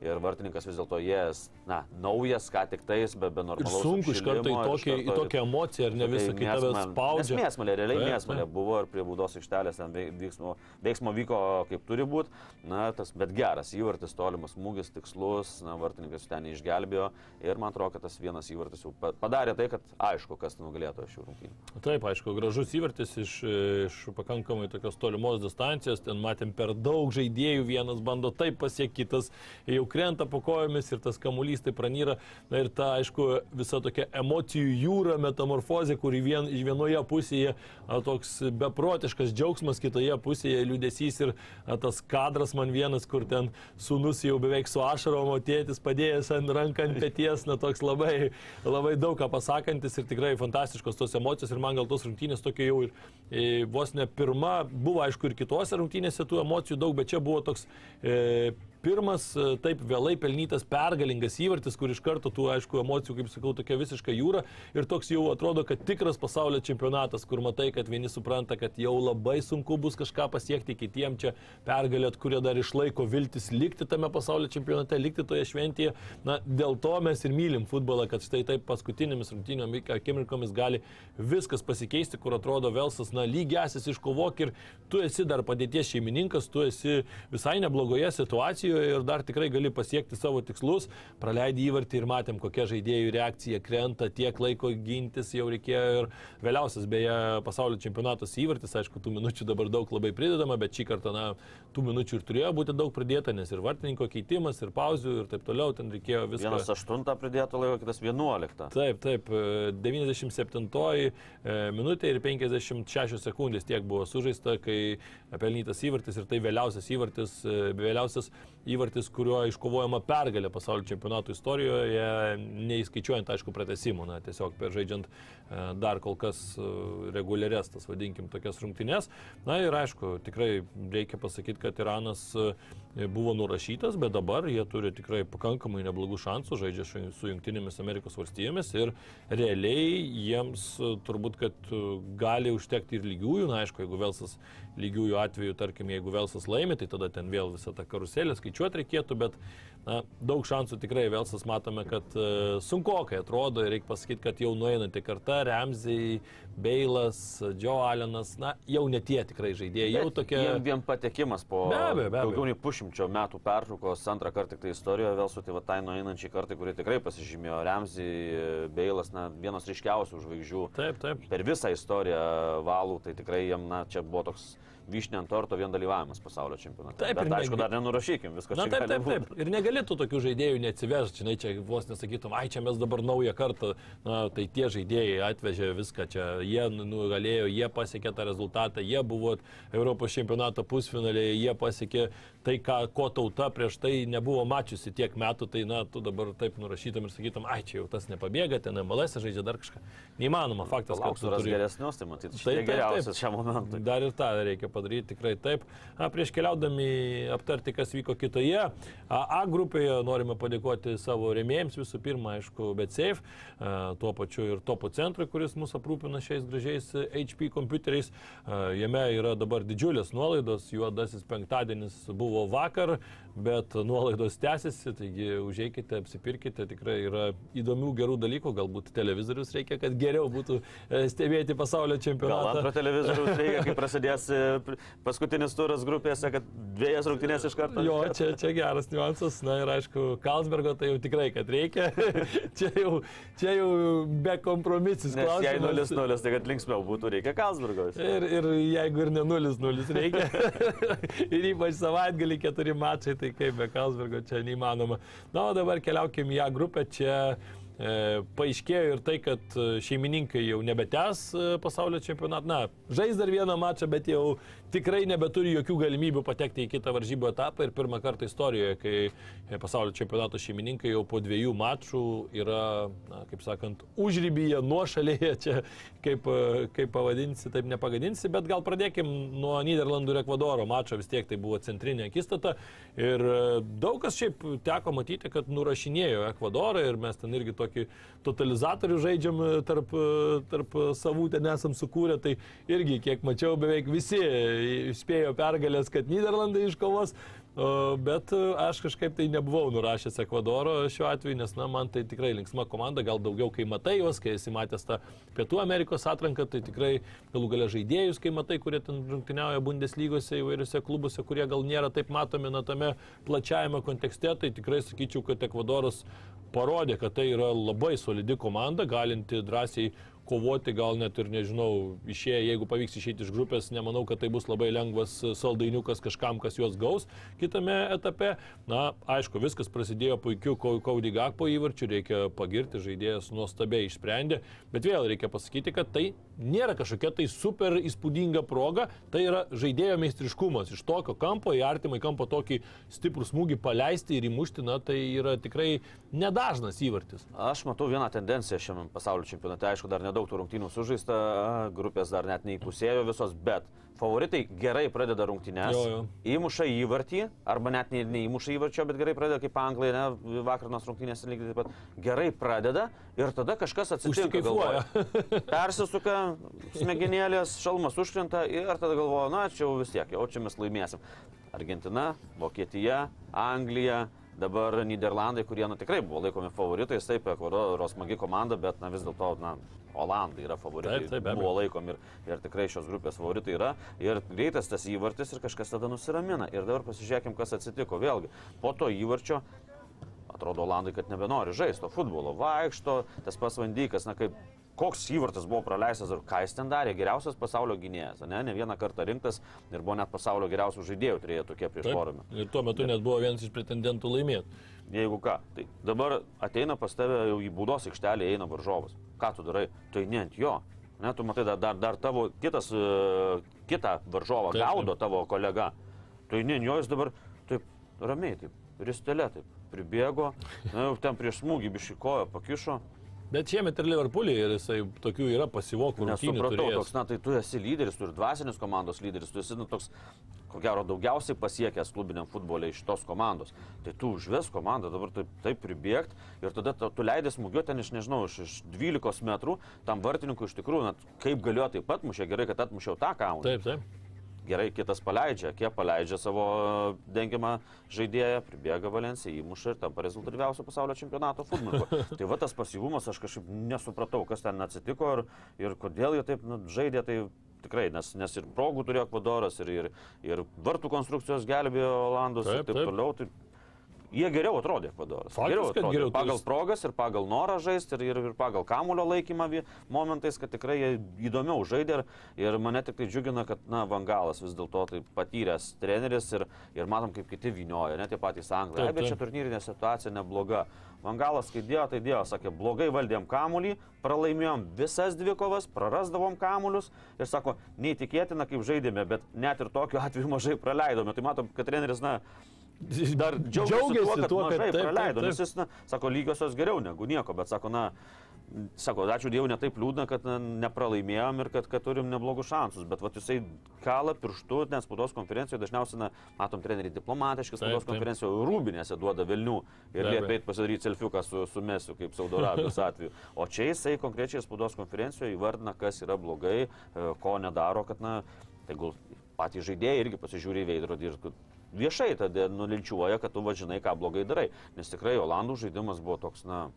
Ir vartininkas vis dėlto jas, na, naujas, ką tik tais, be, be Ir normalaus. sunku iš karto į, ir tokį, į tokią emociją, ar ne visą Tai kitą mėsmalė- spaudžia. Nes Mėsmalė, realiai Taip, mėsmalė buvo ir prie būdos aikštelės ten veik- veiksmo, veiksmo vyko kaip turi būti. Na, tas, bet geras įvartis, tolimas smūgis, tikslus, na, vartininkas ten neišgelbėjo. Ir man atrodo, kad tas vienas įvartis jau pa- padarė tai, kad aišku, kas nugalėtų šių rungtynių. Taip, aišku, gražus įvartis iš, iš pakankamai tokios tolimos distancijos, ten matėm per daug žaidėjų, vienas bando taip pasiekti, kitas jau krenta po kojomis ir tas kamuolys tai pranyra. Na ir ta, aišku, visa tokia emocijų jūra, metamorfozė, kur vien, vienoje pusėje a, toks beprotiškas džiaugsmas, kitoje pusėje liūdėsys ir a, tas kadras man vienas, kur ten sunus jau beveik su ašarom, o tėtis padėjęs ant ranką ant pėties, na toks labai, labai daug ką pasakantis ir tikrai fantastiškos tos emocijos ir man gal tos rungtynės tokia jau ir e, vos ne pirma, buvo aišku ir kitose rungtynėse tų emocijų daug, bet čia buvo toks e, pirmas e, taip vėlai pelnytas pergalingas įvartis, kur iš karto tų, aišku, emocijų, kaip sakau, tokia visiška jūra ir toks jau atrodo, kad tikras pasaulio čempionatas, kur matai, kad vieni supranta, kad jau labai sunku bus kažką pasiekti, kitiem čia pergalėt, kurie dar išlaiko viltis likti tame pasaulio čempionate, likti toje šventėje. Na, dėl to mes ir mylim futbolą, kad štai taip paskutinėmis rungtynio akimirkomis gali viskas pasikeisti, kur atrodo Velsas, na, lygiasis iškovok ir tu esi dar padėties šeimininkas, tu esi visai neblogoje situacijoje ir dar tikrai gali pasiekti savo tikslus. Praleidai įvartį ir matėm, kokia žaidėjų reakcija krenta, tiek laiko gintis jau reikėjo ir vėliausias beje pasaulio čempionatos įvartis, aišku, tų minučių dabar daug labai pridedama, bet šį kartą, na, tų minučių ir turėjo būti daug pridėta, nes ir vartininko keitimas, ir pauzių, ir taip toliau, ten reikėjo viską. Vienas 8 pridėto laiko, kitas 11. Taip, taip, 97 e, minutė ir 56 sekundės tiek buvo sužaista, kai pelnytas įvartis ir tai vėliausias įvartis, e, vėliausias įvartis, kuriuo iškovojama pergalė pasaulio čempionato istorijoje, neįskaičiuojant, aišku, pratesimų, na, tiesiog žaidžiant e, dar kol kas reguliarias, tas vadinkim, tokias rungtynes. Na ir aišku, tikrai reikia pasakyti, kad Iranas buvo nurašytas, bet dabar jie turi tikrai pakankamai neblogų šansų, žaidžia su Junktinėmis Amerikos valstybėmis ir realiai jiems turbūt, kad gali užtekti ir lygiųjų, na aišku, jeigu Velsas lygiųjų atveju, tarkim, jeigu Velsas laimi, tai tada ten vėl visą tą karuselę skaičiuoti reikėtų, bet na, daug šansų tikrai Velsas matome, kad uh, sunkokai atrodo. Ir reikia pasakyti, kad jau nueinanti karta, Remziai, Beilas, Joe Allenas, na, jau ne tie tikrai žaidėjai, jau tokie. Jiem vien patekimas po be abejo, be abejo. daugiau nei pušimčio metų pertraukos, antrą kartą tik tai istorijoje vėl su tai va tai nueinančiai kartai, kurie tikrai pasižymėjo Remziai, Beilas, na, vienas ryškiausių žvaigždžių. Taip, taip. Per visą istoriją valų, tai tikrai jiem, na, čia buvo toks vyšnė ant torto vien dalyvavimas pasaulio čempionate. Taip, Bet aišku, dar nenurašykim, viskas Na taip, taip, taip. Ir negalėtų tokių žaidėjų neatsivežti, žinai, čia vos nesakytum, ai čia mes dabar naują kartą, na tai tie žaidėjai atvežė viską čia, jie nu- nugalėjo, jie pasiekė tą rezultatą, jie buvo Europos čempionato pusfinaliai, jie pasiekė tai, ką, ko tauta prieš tai nebuvo mačiusi tiek metų, tai na tu dabar taip nurašytum ir sakytum, ai čia jau tas nepabėga, ten MLS žaidžia dar kažką. Neįmanoma, faktas, kad tu turi... geresnius, tai matyt, taip, geriausias šiam momentui. Dar ir tą reikia padaryti tikrai taip. A, prieš keliaudami aptarti, kas vyko kitoje A, A grupėje, norime padėkoti savo remėjams visų pirma, aišku, BetSafe, a, tuo pačiu ir Topo centrui, kuris mus aprūpina šiais gražiais HP kompiuteriais. A, Jame yra dabar didžiulės nuolaidos, juodasis penktadienis buvo vakar, bet nuolaidos tęsiasi, taigi užeikite, apsipirkite, tikrai yra įdomių gerų dalykų, galbūt televizorius reikia, kad geriau būtų e, stebėti pasaulio Gal čempionatą. antro televizoriaus reikia, kai prasidės e, paskutinis turas grupėse, kad dviejas rungtynės iš karto. Jo, čia, čia geras niuansas. Na ir aišku, Kalsbergo tai jau tikrai, kad reikia. čia, jau, čia jau be kompromisis Nes jei klausimas. 0-0, tai kad linksmiau būtų, reikia Kalsburgos. Ir, ir jeigu ir ne 0-0 reikia. ir ypač savaitgalį keturi mačai, tai kaip be Kalsbergo čia neįmanoma. Na, o dabar keliaukim į ją grupę. Čia paaiškėjo ir tai, kad e, šeimininkai jau nebetęs e, pasaulio čempionatą. Na, žais dar vieną mačą, bet jau tikrai nebeturi jokių galimybių patekti į kitą varžybų etapą. Ir pirmą kartą istorijoje, kai pasaulio čempionato šeimininkai jau po dviejų mačų yra, na, kaip sakant, užrybyje, nuošalėje, čia kaip, kaip pavadinsi, taip nepagadinsi, bet gal pradėkim nuo Niderlandų ir Ekvadoro mačo, vis tiek tai buvo centrinė akistata. Ir e, daug kas šiaip teko matyti, kad nurašinėjo Ekvadorą ir mes ten irgi tokį totalizatorių žaidžiam e, tarp, e, tarp savų ten esam sukūrę, tai irgi, kiek mačiau, beveik visi spėjo pergalės, kad Niderlandai iškovos. Bet e, aš kažkaip tai nebuvau nurašęs Ekvadoro šiuo atveju, nes, na, man tai tikrai linksma komanda, gal daugiau, kai matai juos, kai esi matęs tą Pietų Amerikos atranką, tai tikrai galų galia žaidėjus, kai matai, kurie ten rungtyniauja Bundeslygose įvairiuose klubuose, kurie gal nėra taip matomi na tame plačiajame kontekste, tai tikrai sakyčiau, kad Ekvadoras parodė, kad tai yra labai solidi komanda, galinti drąsiai kovoti, gal net ir nežinau, išėję, jeigu pavyks išeiti iš grupės, nemanau, kad tai bus labai lengvas saldainiukas kažkam, kas juos gaus kitame etape. Na, aišku, viskas prasidėjo puikiu Kaudį Gakpo įvarčiu, reikia pagirti, žaidėjas nuostabiai išsprendė, bet vėl reikia pasakyti, kad tai nėra kažkokia tai super įspūdinga proga, tai yra žaidėjo meistriškumas. Iš tokio kampo į artimą kampą tokį stiprų smūgį paleisti ir įmušti, na, tai yra tikrai nedažnas įvartis. Aš matau vieną tendenciją šiame pasaulio čempionate, aišku, dar nedaug daug tų rungtynių sužaista, grupės dar net neįpusėjo visos, bet favoritai gerai pradeda rungtynės, Jo, jo. įmuša įvartį, arba net ne, neįmuša įvarčio, bet gerai pradeda kaip anglai, ne, vakarnos rungtynės lygiai taip pat. Gerai pradeda ir tada kažkas atsitinka. Persisuka, smegenėlės, šalmas užkrenta ir tada galvoja, na, čia jau vis tiek, jau čia mes laimėsim. Argentina, Vokietija, Anglija, dabar Niderlandai, kurie na, tikrai buvo laikomi favoritais, taip, Ekvadoro smagi komanda, bet na, vis dėlto, na, Olandai yra favoritai. Taip, taip, buvo laikomi ir, ir tikrai šios grupės favoritai yra. Ir greitas tas įvartis ir kažkas tada nusiramina. Ir dabar pasižiūrėkim, kas atsitiko. Vėlgi, po to įvarčio atrodo Olandai, kad nebenori žaisti to futbolo. Vaikšto, tas pats Vandykas, na kaip koks įvartis buvo praleistas ir ką jis ten darė, geriausias pasaulio gynėjas, ne, ne vieną kartą rinktas ir buvo net pasaulio geriausių žaidėjų turėjo tokie prieš porą. Taip. Ir tuo metu net buvo vienas iš pretendentų laimėti. Jeigu ką, tai dabar ateina pas tave jau į būdos aikštelę, eina varžovas. Ką tu darai? Tai ne ant jo. Ne, tu matai, dar, dar, dar tavo kitas, e, kitą varžovą Taip, taip. gaudo tavo kolega. Tai ne jo jis dabar taip ramiai, taip, ristelė, taip, pribėgo, na, jau ten prieš smūgį bišikojo, pakišo. Bet šiemet ir Liverpoolį ir jisai tokių yra pasivokų Nesupratau, toks, na tai tu esi lyderis, tu ir dvasinis komandos lyderis, tu esi nu, toks, ko gero, daugiausiai pasiekęs klubiniam futbolė iš tos komandos. Tai tu užves komandą dabar taip, taip pribėgt ir tada tu, tu leidai smūgiuoti ten iš, nežinau, iš, iš 12 metrų, tam vartininkui iš tikrųjų, na, kaip galėjo taip pat mušė, gerai, kad atmušiau tą kamuolį. Taip, taip. Gerai, kitas paleidžia, kiek paleidžia savo dengiamą žaidėją, pribėga Valencija, įmuša ir tampa rezultatyviausio pasaulio čempionato futbolininko. tai va tas pasyvumas, aš kažkaip nesupratau, kas ten atsitiko ir, ir kodėl jie taip nu, žaidė, tai tikrai, nes, nes ir progų turėjo Ekvadoras, ir, ir, ir vartų konstrukcijos gelbėjo Olandus ir Taip, taip, taip. toliau. Tai Jie geriau atrodė Ekvadoras. Faktas, geriau atrodė. geriau, pagal jis- progas ir pagal norą žaisti ir, ir, ir pagal kamulio laikymą momentais, kad tikrai jie įdomiau žaidė ir, ir mane tik tai džiugina, kad na, Vangalas vis dėlto tai patyręs treneris ir, ir matom, kaip kiti vynioja, net tie patys anglai. Taip, Ai, Bet čia taip. turnyrinė situacija nebloga. Vangalas, kai dėjo, tai dėjo, sakė, blogai valdėm kamulį, pralaimėjom visas dvi kovas, prarasdavom kamulius ir sako, neįtikėtina, kaip žaidėme, bet net ir tokiu atveju mažai praleidome. Tai matom, kad treneris, na, dar džiaugiasi, Džiaugiasi tuo, kad tuo, kad mažai taip, taip, praleido. taip. Nes jis, na, sako, lygiosios geriau negu nieko, bet sako, na, sako, ačiū Dievui, netaip liūdna, kad na, nepralaimėjom ir kad, kad turim neblogus šansus. Bet vat, jisai kala pirštu, nes spaudos konferencijoje dažniausiai, na, matom, treneriai diplomatiški, Taip, spaudos taip. konferencijoje rūbinėse duoda Vilnių ir liepia abejo. eit pasidaryti selfiuką su, su mesiu, kaip Saudo Arabijos atveju. O čia jisai konkrečiai spaudos konferencijoje įvardina, kas yra blogai, e, ko nedaro, kad, na, tegul patys žaidėjai irgi pasižiūri į veidrodį ir viešai tada nulinčiuoja, kad tu važinai, ką blogai darai. Nes tikrai Olandų žaidimas buvo toks, na,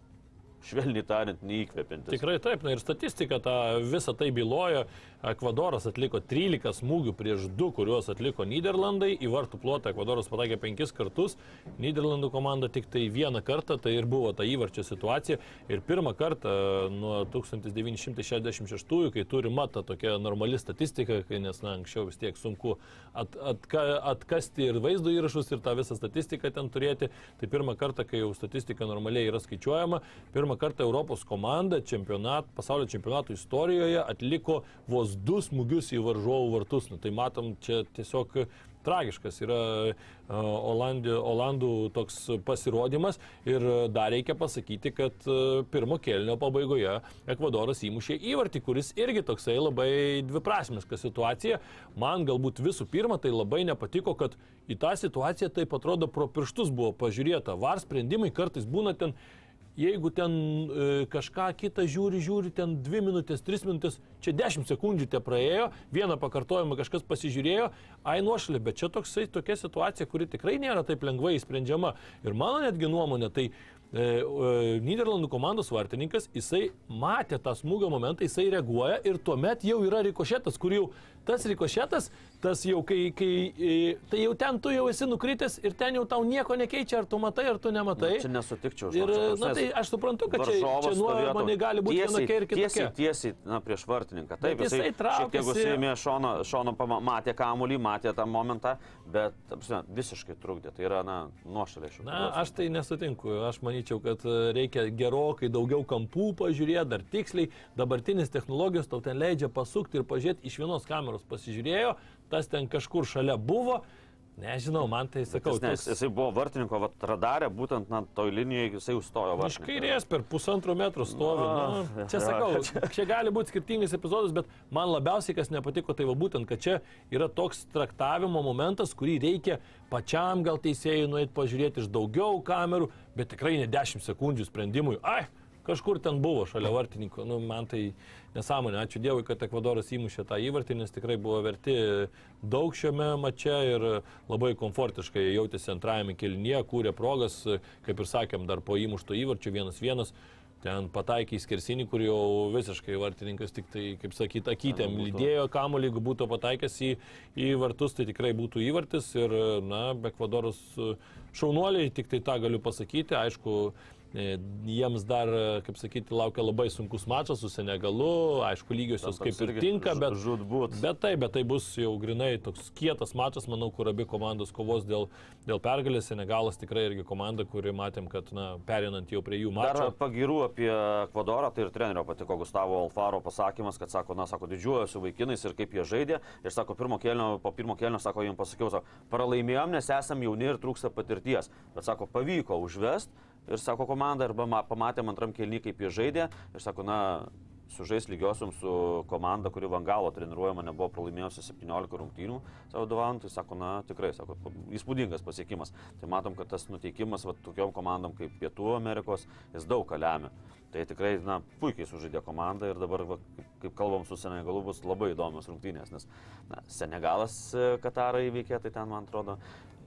švelniai tariant, neįkvepiantis. Tikrai taip, na ir statistika tą visą tai byloja. Ekvadoras atliko 13 smūgių prieš 2, kuriuos atliko Niderlandai. Į vartų plotą Ekvadoras pataikė 5 kartus, Niderlandų komanda tik tai vieną kartą, tai ir buvo ta įvarčio situacija. Ir pirmą kartą nuo 1966, kai turi matą tokia normali statistika, nes na, anksčiau vis tiek sunku at, atka, atkasti ir vaizdo įrašus ir tą visą statistiką ten turėti, tai pirmą kartą, kai jau statistika normaliai yra skaičiuojama, pirmą kartą Europos komanda čempionat, pasaulio čempionato istorijoje atliko vos du smūgius į varžovų vartus. Nu, tai matom, čia tiesiog tragiškas yra e, Olandė, Olandų toks pasirodymas ir dar reikia pasakyti, kad e, pirmo kelnio pabaigoje Ekvadoras įmušė įvartį, kuris irgi toksai labai dviprasmiška situacija. Man galbūt visų pirma tai labai nepatiko, kad į tą situaciją taip atrodo pro pirštus buvo pažiūrėta. Var sprendimai kartais būna ten jeigu ten e, kažką kitą žiūri, žiūri, ten 2 minutės, 3 minutės, čia 10 sekundžių te praėjo, vieną pakartojimą kažkas pasižiūrėjo, ai nuošalė, bet čia toksai, tokia situacija, kuri tikrai nėra taip lengvai įsprendžiama. Ir mano netgi nuomonė, tai e, e, Niderlandų komandos vartininkas, jisai matė tą smūgio momentą, jisai reaguoja ir tuomet jau yra rikošetas, kur jau tas rikošetas, tas jau kai, kai, e, tai jau ten tu jau esi nukritęs ir ten jau tau nieko nekeičia, ar tu matai, ar tu nematai. Čia nesutikčiau. Ir, žinok, čia na, tai aš suprantu, kad čia, čia nuomonė gali būti tiesiai- vienokia ir kitokia. Tiesiai, tiesiai, na, prieš vartininką. Taip, Bet jisai šiek tiek traukėsi- užsiėmė šono, šono matė kamuolį, matė tą momentą, bet prasme, visiškai trukdė. Tai yra, na, nuošaliai šių. Na, aš tai nesutinku. Aš manyčiau, kad e, reikia gerokai daugiau kampų pažiūrėti, dar tiksliai. Dabartinės technologijos tau ten leidžia pasukti ir pažiūrėti iš vienos kameros. Pasižiūrėjo, tas ten kažkur šalia buvo. Nežinau, man tai sakau, Jis, toks- jisai buvo vartininko vat, radarė, būtent na, toj linijoje jisai užstojo Iš vartininką. kairės per pusantro metro stovi. Na, Na, čia jo, sakau, čia gali būti skirtingais epizodais, bet man labiausiai kas nepatiko, tai va būtent, kad čia yra toks traktavimo momentas, kurį reikia pačiam gal teisėjai nueiti pažiūrėti iš daugiau kamerų, bet tikrai ne 10 sekundžių sprendimui. Ai, kažkur ten buvo šalia vartininko. Nu, man tai nesąmonė. Ačiū Dievui, kad Ekvadoras įmušė tą įvartį, nes tikrai buvo verti daug šiame mače ir labai komfortiškai jautėsi antrajame kelnyje, kūrė progas, kaip ir sakėm, dar po įmušto įvarčio vienas vienas. Ten pataikė į skersinį, kur jau visiškai vartininkas tik tai, kaip sakyt, akytėm lydėjo kamuolį, jeigu būtų pataikęs į, į vartus, tai tikrai būtų įvartis. Ir, na, Ekvadoras šaunuoliai, tik tai tą galiu pasakyti. Aišku, jiems dar, kaip sakyti, laukia labai sunkus mačas su Senegalu. Aišku, lygiosios kaip ir tinka, bet... Žudbūt. Bet taip, bet tai bus jau grinai toks kietas mačas, manau, kur abi komandos kovos dėl, dėl pergalės. Senegalas tikrai irgi komanda, kuri matėm, kad, na, perinant jau prie jų Dar mačo. pagirų apie Ekvadorą, tai ir trenerio patiko Gustavo Alfaro pasakymas, kad sako, na, sako, didžiuojuosi vaikinais ir kaip jie žaidė. Ir sako, pirmo kelnio, po pirmo kelnio, sako, jums pasakiau, sako, pralaimėjom, nes esam jauni ir trūksta patirties. Bet sako, pavyko užvest ir sako komanda, arba ma- pamatėm antram kelnį, kaip jie žaidė. Ir sako, na, sužais lygiosiam su komanda, kuri Vangalo treniruojama, nebuvo pralaimėjusi 17 rungtynių savo vadovaujant, tai sako, na tikrai, sako, įspūdingas pasiekimas. Tai matom, kad tas nuteikimas va, tokiom komandom kaip Pietų Amerikos, jis daug ką lemia. Tai tikrai, na, puikiai sužaidė komanda ir dabar, va, kaip, kaip kalbam su Senegalu, bus labai įdomios rungtynės, nes na, Senegalas e, Katarą įveikė, tai ten, man atrodo,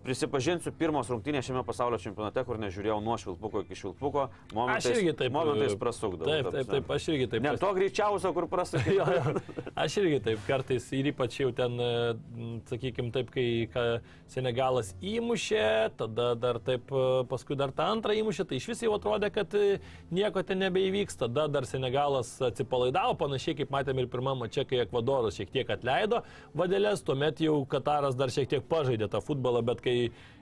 Prisipažinsiu, pirmos rungtynės šiame pasaulio čempionate, kur nežiūrėjau nuo švilpuko iki švilpuko, Aš momentais, irgi taip. momentais prasukdavau. Taip, ta taip, prasme. taip, aš irgi taip. Ne to greičiausio, kur prasukdavau. Aš irgi taip kartais ir ypač jau ten, sakykime, taip, kai ka, Senegalas įmušė, tada dar taip, e, paskui dar tą antrą įmušė, tai iš vis jau atrodė, kad e, nieko ten nebeįvyks. Tada dar Senegalas atsipalaidavo, panašiai kaip matėme ir pirmame čia, kai Ekvadoras šiek tiek atleido vadėlės, tuomet jau Kataras dar šiek tiek pažaidė tą futbolą, bet kai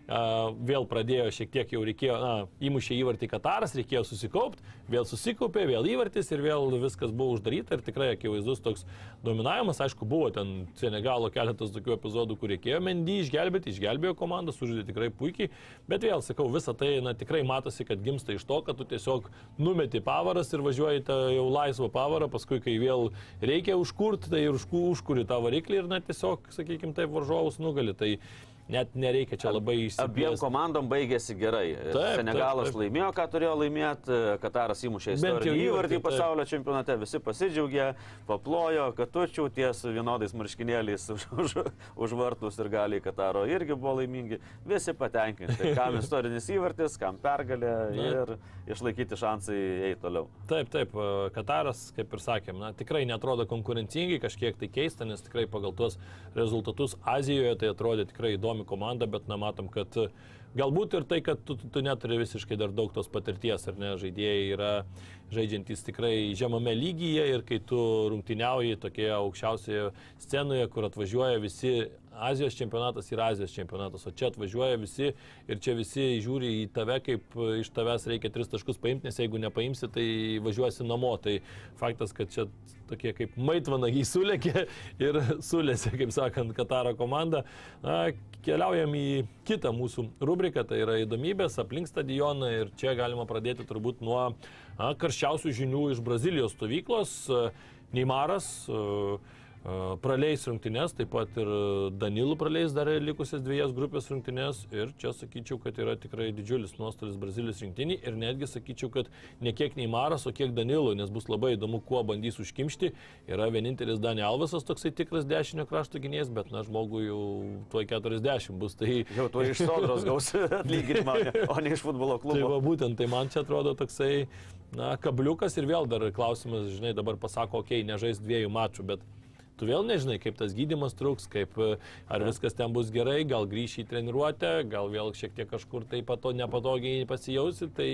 a, vėl pradėjo šiek tiek jau reikėjo, na, įmušė įvartį Kataras, reikėjo susikaupti, vėl susikaupė, vėl įvartis ir vėl viskas buvo uždaryta ir tikrai akivaizdus toks dominavimas. Aišku, buvo ten Senegalo keletas tokių epizodų, kur reikėjo Mendy išgelbėti, išgelbėjo komandą, sužaidė tikrai puikiai, bet vėl sakau, visa tai, na, tikrai matosi, kad gimsta iš to, kad tu tiesiog numeti pavaras ir važiuoji tą jau laisvą pavarą, paskui, kai vėl reikia užkurti, tai ir užku- užkuri tą variklį ir, na, tiesiog, sakykime, taip varžovus nugali. Tai net nereikia čia labai Abiem įsivaizduoti. komandom baigėsi gerai. Taip, Senegalas taip, taip. laimėjo, ką turėjo laimėti, Kataras įmušė įvartį, taip. pasaulio čempionate, visi pasidžiaugė, paplojo, katučių ties vienodais marškinėliais už, už, už vartus ir galiai Kataro irgi buvo laimingi, visi patenkinti. Kam istorinis įvartis, kam pergalė ir išlaikyti šansai eiti toliau. Taip, taip, e, Kataras, kaip ir sakėm, na, tikrai netrodo konkurencingai, kažkiek tai keista, nes tikrai pagal tuos rezultatus Azijoje tai atrodė tikrai įdomi komanda, bet na, matom, kad e, galbūt ir tai, kad tu, tu neturi visiškai dar daug tos patirties, ar ne, žaidėjai yra žaidžiantys tikrai žemame lygyje ir kai tu rungtyniauji tokioje aukščiausioje scenoje, kur atvažiuoja visi Azijos čempionatas yra Azijos čempionatas, o čia atvažiuoja visi ir čia visi žiūri į tave, kaip iš tavęs reikia tris taškus paimti, nes jeigu nepaimsi, tai važiuosi namo. Tai faktas, kad čia tokie kaip maitvanagiai sulėkė ir sulėsi, kaip sakant, Kataro komanda. Na, keliaujam į kitą mūsų rubriką, tai yra įdomybės aplink stadioną ir čia galima pradėti turbūt nuo na, karščiausių žinių iš Brazilijos stovyklos. Neimaras praleis rungtynes, taip pat ir Danilų praleis dar likusias dviejas grupės rungtynes ir čia sakyčiau, kad yra tikrai didžiulis nuostolis Brazilijos rinktinį ir netgi sakyčiau, kad ne kiek Neimaras, o kiek Danilų, nes bus labai įdomu, kuo bandys užkimšti. Yra vienintelis Dani Alvasas toksai tikras dešinio krašto gynėjas, bet na žmogui jau tuoj 40 bus. Tai Jau tu iš sodros gaus atlyginimą, o ne iš futbolo Tai klubo. va būtent, tai man čia atrodo toksai, na, kabliukas ir vėl dar klausimas, žinai, dabar pasako, okei, okay, nežais dviejų mačų, bet tu vėl nežinai, kaip tas gydimas truks, kaip, e, ar viskas ten bus gerai, gal grįši į treniruotę, gal vėl šiek tiek kažkur taip pato nepatogiai pasijausi. Tai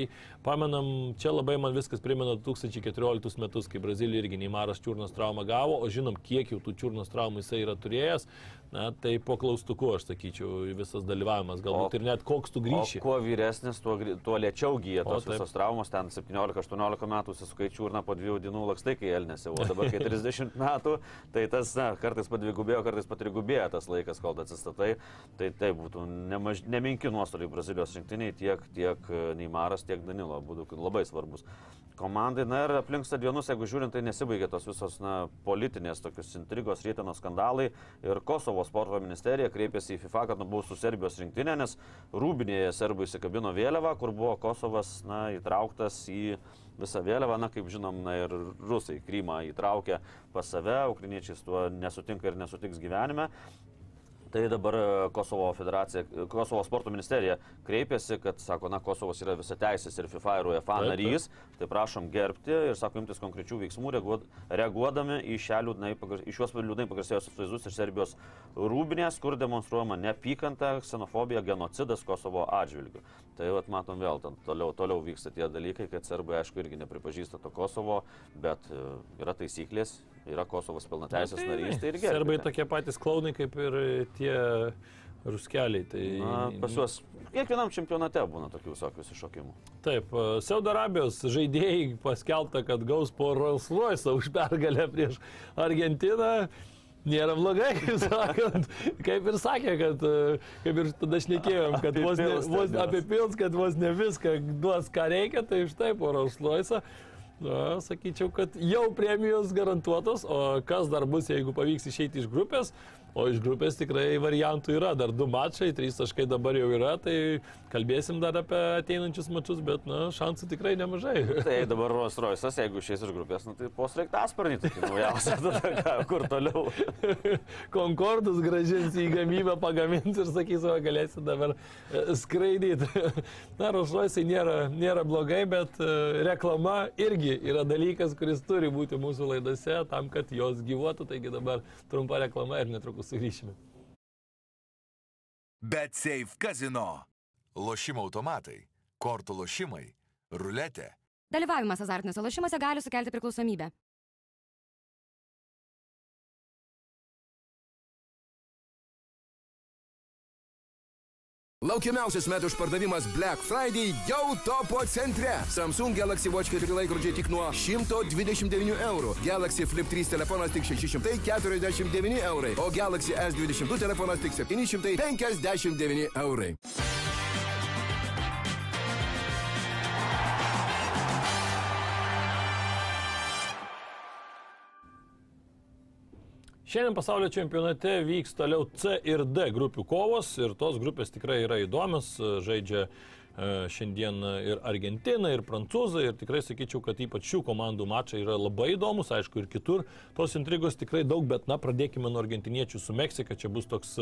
pamenam, čia labai man viskas primena 2014 metus, kai Brazilija irgi Neimaras čiurnos traumą gavo, o žinom, kiek jau tų čiurnos traumų jisai yra turėjęs. Na, tai po klaustuku, aš sakyčiau, visas dalyvavimas. Galbūt O- ir net koks tu grįši. O kuo vyresnis, tuo, tuo lėčiau gyja O, tos taip. visos traumos, ten 17-18 metų suskaičiu ir na po dviejų dienų lakstai, kai elnėsi, o dabar kai 30 metų, tai tas, na, kartais padvigubėjo, kartais patrigubėjo tas laikas, kol atsistatai, tai tai būtų nemaž, nemenki nuostoliai Brazilijos rinktiniai, tiek, tiek e, Neimaras, tiek Danilo, būtų labai svarbus. Komandai, na ir aplink stadionus, jeigu žiūrint, tai nesibaigė tos visos na, politinės tokios intrigos, rytino skandalai ir Kosovo sporto ministerija kreipėsi į FIFA, kad nubaustų Serbijos rinktinę, nes Rūbinėje serbai įsikabino vėliavą, kur buvo Kosovas na, įtrauktas į visą vėliavą, na kaip žinom, na ir rusai Krymą įtraukė pas save, ukriniečiai su tuo nesutinka ir nesutiks gyvenime. Tai dabar e, Kosovo federacija, Kosovo sporto ministerija kreipėsi, kad, sako, na, Kosovas yra visa teisės ir FIFA ir UEFA narys, tai prašom gerbti ir, sako, imtis konkrečių veiksmų, reaguod, reaguodami į, liūdnai, į šiuos liūdnai pagarsėjusius vaizdus iš Serbijos rūbinės, kur demonstruojama neapykanta, ksenofobija, genocidas Kosovo atžvilgiu. Tai vat, matom vėl, toliau, toliau vyksta tie dalykai, kad serbai, aišku, irgi nepripažįsta to Kosovo, bet e, yra taisyklės, yra Kosovas pilnateisės narys, tai irgi. Serbai tokie patys klaunai kaip ir tie ruskeliai. Tai... Na, pas juos kiekvienam čempionate būna tokių visokių iššokimų. Taip, e, Saudo Arabijos žaidėjai paskelbta, kad gaus po Rolls Royce už pergalę prieš Argentiną. Nėra blogai, kaip sakant. Kaip ir sakė, kad, e, kaip ir tada šnekėjom, kad vos ne, vos, apipils, kad vos ne viską duos, ką reikia, tai štai po Rolls Royce. Na, sakyčiau, kad jau premijos garantuotos, o kas dar bus, jeigu pavyks išeiti iš grupės, o iš grupės tikrai variantų yra, dar du mačai, trys taškai dabar jau yra, tai kalbėsim dar apie ateinančius mačus, bet, na, šansų tikrai nemažai. Tai dabar Rolls Royce'as, jeigu išeis iš grupės, nu, tai posreiktasparnį, tai naujausia, tada kur toliau. Konkordus gražins į gamybą, pagamins ir sakys, o galėsi dabar e, skraidyti. Na, Rolls-Royce nėra, nėra blogai, bet e, reklama irgi yra dalykas, kuris turi būti mūsų laidose tam, kad jos gyvuotų. Taigi dabar trumpa reklama ir netrukus sugrįšime. Bet Safe Casino. Lošimo automatai, kortų lošimai, ruletė. Dalyvavimas azartiniuose lošimuose gali sukelti priklausomybę. Laukiamiausias metų išpardavimas Black Friday jau topo centre. Samsung Galaxy Watch 4 laikrodžiai tik nuo 129 eurų. Galaxy Flip 3 telefonas tik 649 eurai. O Galaxy S22 telefonas tik 759 eurai. Šiandien pasaulio čempionate vyks toliau C ir D grupių kovos ir tos grupės tikrai yra įdomios. Žaidžia šiandien ir Argentina, ir Prancūzai ir tikrai sakyčiau, kad ypač šių komandų mačai yra labai įdomus, aišku, ir kitur. Tos intrigos tikrai daug, bet na, pradėkime nuo argentiniečių su Meksika. Čia bus toks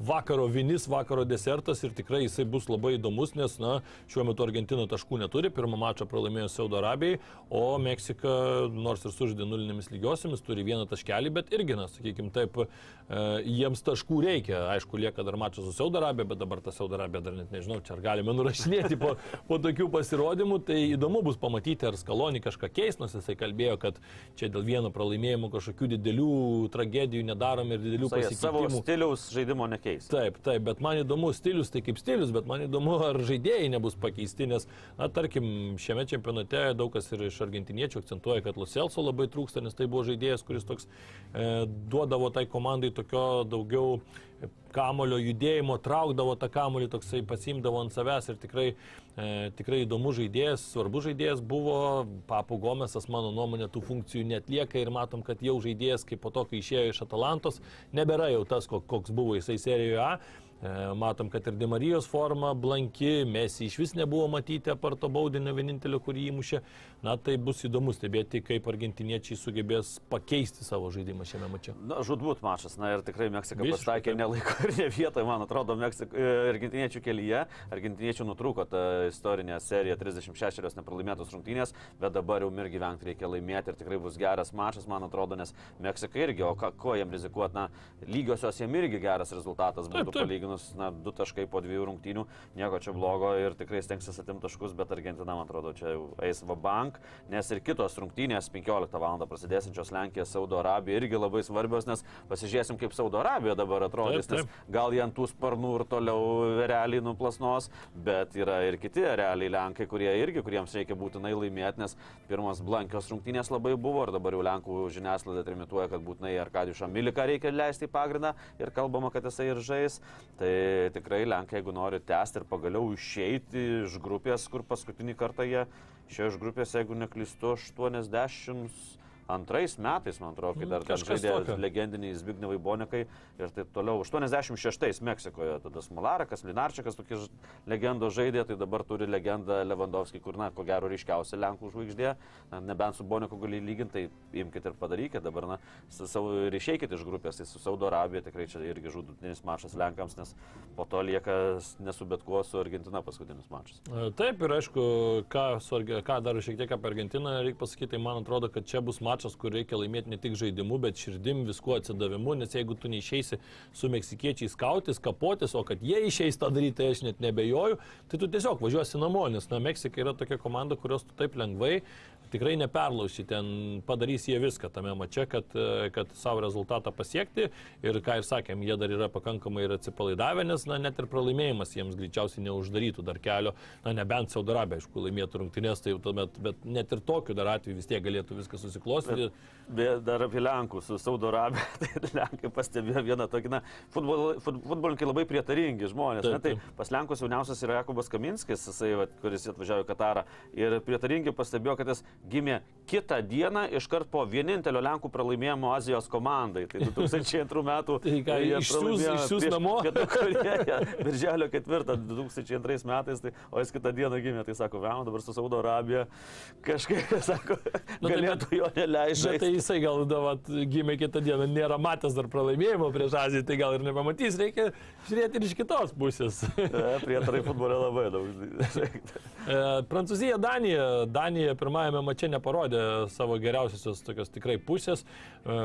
vakaro vinis, vakaro desertas ir tikrai jisai bus labai įdomus, nes na, šiuo metu Argentina taškų neturi, pirmą mačą pralaimėjo Saudo Arabijai, o Meksika nors ir sužaidė nulinėmis lygiosiamis, turi vieną taškelį, bet irgi, na, sakykime taip, e, jiems taškų reikia. Aišku, lieka dar mačas su Saudo Arabija, bet dabar ta Saudo Arabija dar net nežinau, čia ar galime nurašinėti po, po tokių pasirodymų. Tai įdomu bus pamatyti, ar Skalonį kažką keis, nors jisai kalbėjo, kad čia dėl vieno pralaimėjimo kažkokių didelių tragedijų nedarom ir didelių Jisai savo pasikeitimų. stiliaus žaidimo nekeis. Taip, taip, bet man įdomu, stilius tai kaip stilius, bet man įdomu, ar žaidėjai nebus pakeisti, nes, na, tarkim, šiame čempionate daug kas ir iš argentiniečių akcentuoja, kad Luselso labai trūksta, nes tai buvo žaidėjas, kuris toks e, duodavo tai komandai tokio daugiau kamulio judėjimo, traukdavo tą kamulį, toksai pasimdavo ant savęs ir tikrai, e, tikrai įdomus žaidėjas, svarbus žaidėjas buvo, Papu Gomesas, mano nuomonė, tų funkcijų netlieka ir matom, kad jau žaidėjas, kaip po to, kai išėjo iš Atalantos, nebėra jau tas, ko- koks buvo jisai serijoje A. E, Matom, kad ir Dimarijos forma blanki, Mesi iš vis nebuvo matyti apart to baudinio vienintelio, kurį įmušė. Na, tai bus įdomu stebėti, kaip argentiniečiai sugebės pakeisti savo žaidimą šiame mače. Na, žudbūt mačas, na ir tikrai Meksika pasitaikė taip. ne laiku ir ne vietoje, man atrodo, Meksik, e, argentiniečių kelyje. Argentiniečių nutrūko ta istorinė serija 36 nepralaimėtos rungtynės, bet dabar jau mir gyventi reikia laimėti ir tikrai bus geras mačas, man atrodo, nes Meksika irgi, o ką, ko jiem rizikuoti, na, lygiosios jiem irgi geras rezultatas būtų taip. Palyginus na, du taškai po dviejų rungtynių, nieko čia blogo ir tikrai stengsis atimti taškus, bet Argentina, man atrodo, čia jau eis va bank, nes ir kitos rungtynės 15 val. prasidėsinčios Lenkija, Saudo Arabija irgi labai svarbios, nes pasižiūrėsim, kaip Saudo Arabija dabar atrodys, Taip, taip. nes gal jie ant tų sparnų ir toliau realiai nuplasnos, bet yra ir kiti realiai Lenkai, kurie irgi, kuriems reikia būtinai laimėti, nes pirmas blankios rungtynės labai buvo ir dabar jau Lenkų žiniasklaida trimituoja, kad būtinai Arkadijušą Miliką reikia leisti į pagrindą ir kalbama, kad jisai ir žais. Tai tikrai Lenkai, jeigu nori tęsti ir pagaliau išeiti iš grupės, kur paskutinį kartą jie išėjo iš grupės, jeigu neklystu, 80 antrais metais, man atrodo, kai dar ten žaidė legendiniai Zbignevai Bonekai ir taip toliau. 86 Meksikoje tada Smolarakas, Linarčiakas tokie legendos žaidė, tai dabar turi legendą Lewandowski, kur, na, ko gero ryškiausia Lenkų žvaigždė. Na, nebent su Boneku gali lyginti, tai imkite ir padarykite dabar, na, su savo ir išeikite iš grupės, tai su Saudo Arabija tikrai čia irgi žudutinis mačas Lenkams, nes po to lieka s- ne su bet kuo, su Argentina paskutinis mačas. E, Taip, ir aišku, ką, ką dar šiek tiek apie Argentiną reikia pasakyti, tai man atrodo, kad čia bus mačas, kur reikia laimėti ne tik žaidimu, bet širdim, viskuo atsidavimu, nes jeigu tu neišeisi su meksikiečiais kautis, kapotis, o kad jie išeis tą daryti, tai aš net nebejoju, tai tu tiesiog važiuosi namo, nes, na, Meksika yra tokia komanda, kurios tu taip lengvai tikrai neperlauši, ten padarys jie viską tame mače, kad, e, kad savo rezultatą pasiekti ir, ką ir sakėm, jie dar yra pakankamai ir atsipalaidavę, nes, na, net ir pralaimėjimas jiems greičiausiai neuždarytų dar kelio, na, nebent Saudo Arabija, aišku, laimėtų rungtynės, tai tuomet, bet net ir tokiu dar atveju vis tiek galėtų viskas susiklostyti. Bet dar apie Lenkų su Saudo Arabija, tai Lenkai pastebėjo vieną tokį, na, futbol, fut, futbolininkai labai prietaringi žmonės. Taip, Na, tai taip. pas Lenkus jauniausias yra Jakubas Kaminskis, jisai, vat, kuris atvažiavo į Katarą. Ir prietaringi pastebėjo, kad jis gimė kitą dieną iškart po vienintelio Lenkų pralaimėjimo Azijos komandai. Tai 2002 metų. Tai ką, išsiųs prieš namo? Korėją, Birželio 4 2002 metais, tai, o jis kitą dieną gimė, tai sako, vėl dabar su Saudo Arabija kažkaip, sako, Nu, tai galėtų jo neleisti. Tai jisai gal davat, gimė kitą dieną, nėra matęs dar pralaimėjimo prieš Aziją, tai gal ir nepamatys, reikia žiūrėti ir iš kitos pusės. E, Prietarai futbole labai daug. E, Prancūzija, Danija. Danija pirmajame mače neparodė savo geriausiosios tokios tikrai pusės. E,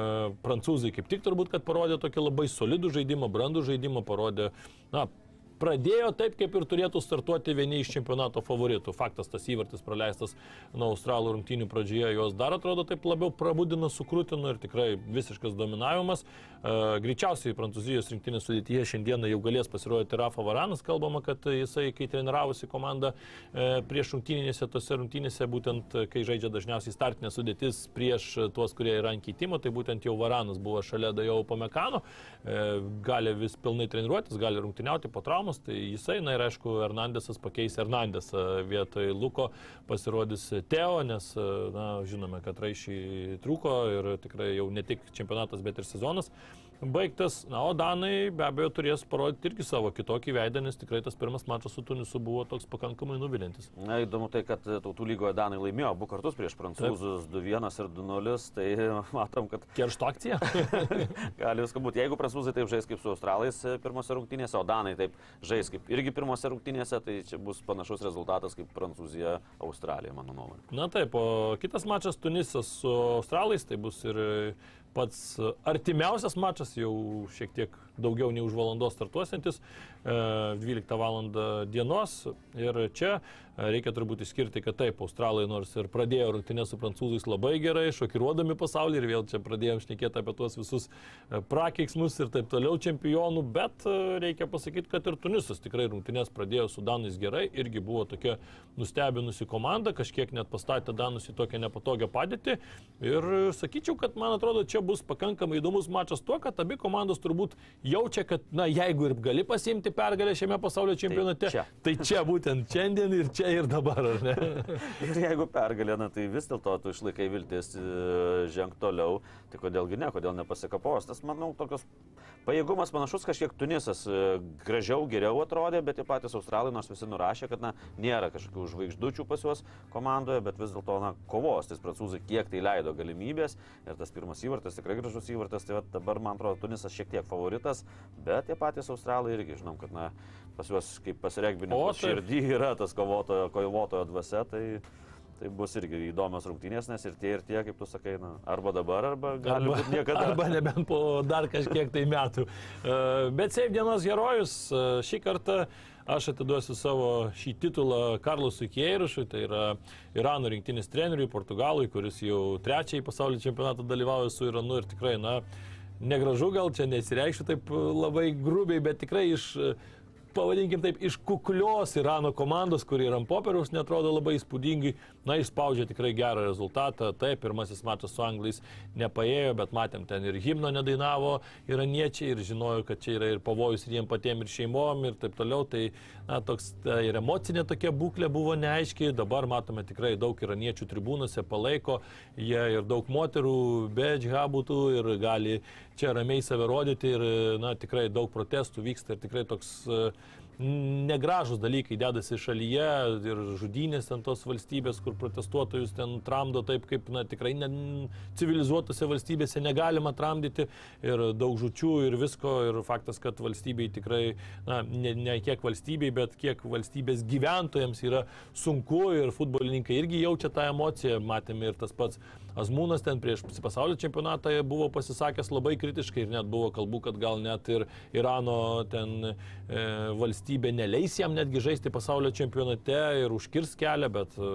Prancūzai kaip tik turbūt, kad parodė tokį labai solidų žaidimą, brandų žaidimą, parodė, na, pradėjo taip, kaip ir turėtų startuoti vieni iš čempionato favoritų. Faktas, tas įvartis praleistas nuo Australų rungtynių pradžioje, jos dar atrodo taip labiau prabudino, sukrūtino ir tikrai visiškas dominavimas. E, Greičiausiai Prancūzijos rinktinės sudėtyje šiandieną jau galės pasirodyti Rafa Varanas. Kalbama, kad jisai, kai treniravosi komandą e, prieš rungtynėse, tose rungtynėse, būtent kai žaidžia dažniausiai startinė sudėtis prieš tuos, kurie yra ant keitimo, tai būtent jau Varanas buvo šalia Dajo Pamekano, e, gali vis pilnai treniruotis, gali rungtyniauti po traumos, tai jisai, na ir aišku, Hernandesas pakeis Hernandesą vietoj Luko, pasirodys Teo, nes, na, žinome, kad raišiai trūko ir tikrai jau ne tik čempionatas, bet ir sezonas baigtas. Na, o Danai be abejo turės parodyti irgi savo kitokį veidą, nes tikrai tas pirmas mačas su Tunisu buvo toks pakankamai nuvilintis. Na, įdomu tai, kad tautų lygoje Danai laimėjo abu kartus prieš prancūzus 2-1 ir 2-0, tai matom, kad Keršto akcija? gali viską būti. Jeigu prancūzai taip žais kaip su australais e, pirmose rungtynėse, o Danai taip žais kaip irgi pirmose rungtynėse, tai čia bus panašus rezultatas kaip Prancūzija, Australija, mano nuomonė. Na taip, o kitas mačas Tunisas su Australais, tai bus ir pats artimiausias mačas, jau šiek tiek daugiau nei už valandos startuosiantis, e, 12 val. dienos. Ir čia e, reikia turbūt išskirti, kad taip, Australai nors ir pradėjo rungtynės su prancūzais labai gerai, šokiruodami pasaulį ir vėl čia pradėjom šnekėti apie tuos visus e, prakeiksmus ir taip toliau čempionų, bet e, reikia pasakyti, kad ir Tunisas tikrai rungtynės pradėjo su Danais gerai, irgi buvo tokia nustebinusi komanda, kažkiek net pastatė Danus į tokią nepatogią padėtį. Ir e, sakyčiau, kad man atrodo, čia bus pakankamai įdomus mačas tuo, kad abi komandos turbūt jaučia, kad, na, jeigu ir gali pasiimti pergalę šiame pasaulio čempionate, čia. tai čia būtent šiandien ir čia ir dabar, ar ne? Ir jeigu pergalė, na, tai vis dėlto tu išlaikai viltis e, žengti toliau, tai kodėlgi ne, kodėl nepasikapos. Tas, manau, tokios pajėgumas panašus kažkiek Tunisas e, gražiau, geriau atrodė, bet tie patys Australai, nors visi nurašė, kad, na, nėra kažkokių žvaigždučių pas juos komandoje, bet vis dėlto, na, kovos, tais prancūzai kiek tai leido galimybės ir tas pirmas įvartas tikrai gražus įvartas, tai dabar, man atrodo, Tunisas šiek tiek favoritas, bet tie patys Australai irgi, žinom, kad, na, pas juos kaip pasiregbinimo O, taip. širdį yra tas kovotojo, kovotojo dvasia, tai, Tai bus irgi įdomios rungtynės, nes ir tie, ir tie, kaip tu sakai, na, arba dabar, arba gali Arba, būti niekada. arba nebent po dar kažkiek tai metų. E, Bet Seif dienos herojus e, šį kartą aš atiduosiu savo šį titulą Karlusui Kierušui, tai yra Irano rinktinis treneriui, Portugalui, kuris jau trečiąjį pasaulio čempionatą dalyvauja su Iranu ir tikrai, na, negražu gal čia nesireikščiau taip labai grubiai, bet tikrai iš pavadinkim taip, iš kuklios Irano komandos, kuri ir ant popieriaus netrodo labai įspūdingai, na, išspaudžia tikrai gerą rezultatą. Taip, pirmasis mačas su anglais nepaėjo, bet matėm ten ir himno nedainavo iraniečiai ir žinojo, kad čia yra ir pavojus ir jiem patiem, ir šeimom ir taip toliau. Tai, na, toks ta, ir emocinė tokia būklė buvo neaiškiai. Dabar matome tikrai daug iraniečių tribūnose palaiko, jie ir daug moterų be džihadų ir gali čia ramiai save rodyti ir, na, tikrai daug protestų vyksta ir tikrai toks e, negražus dalykai dedasi šalyje ir žudynės ten tos valstybės, kur protestuotojus ten tramdo taip, kaip na, tikrai ne, civilizuotose valstybėse negalima tramdyti ir daug žučių ir visko ir faktas, kad valstybei tikrai, na, ne, ne kiek valstybei, bet kiek valstybės gyventojams yra sunku ir futbolininkai irgi jaučia tą emociją, matėme ir tas pats Azmūnas ten prieš pasaulio čempionatą buvo pasisakęs labai kritiškai ir net buvo kalbų, kad gal net ir Irano ten e, valstybė neleis jam netgi žaisti pasaulio čempionate ir užkirs kelią, bet e,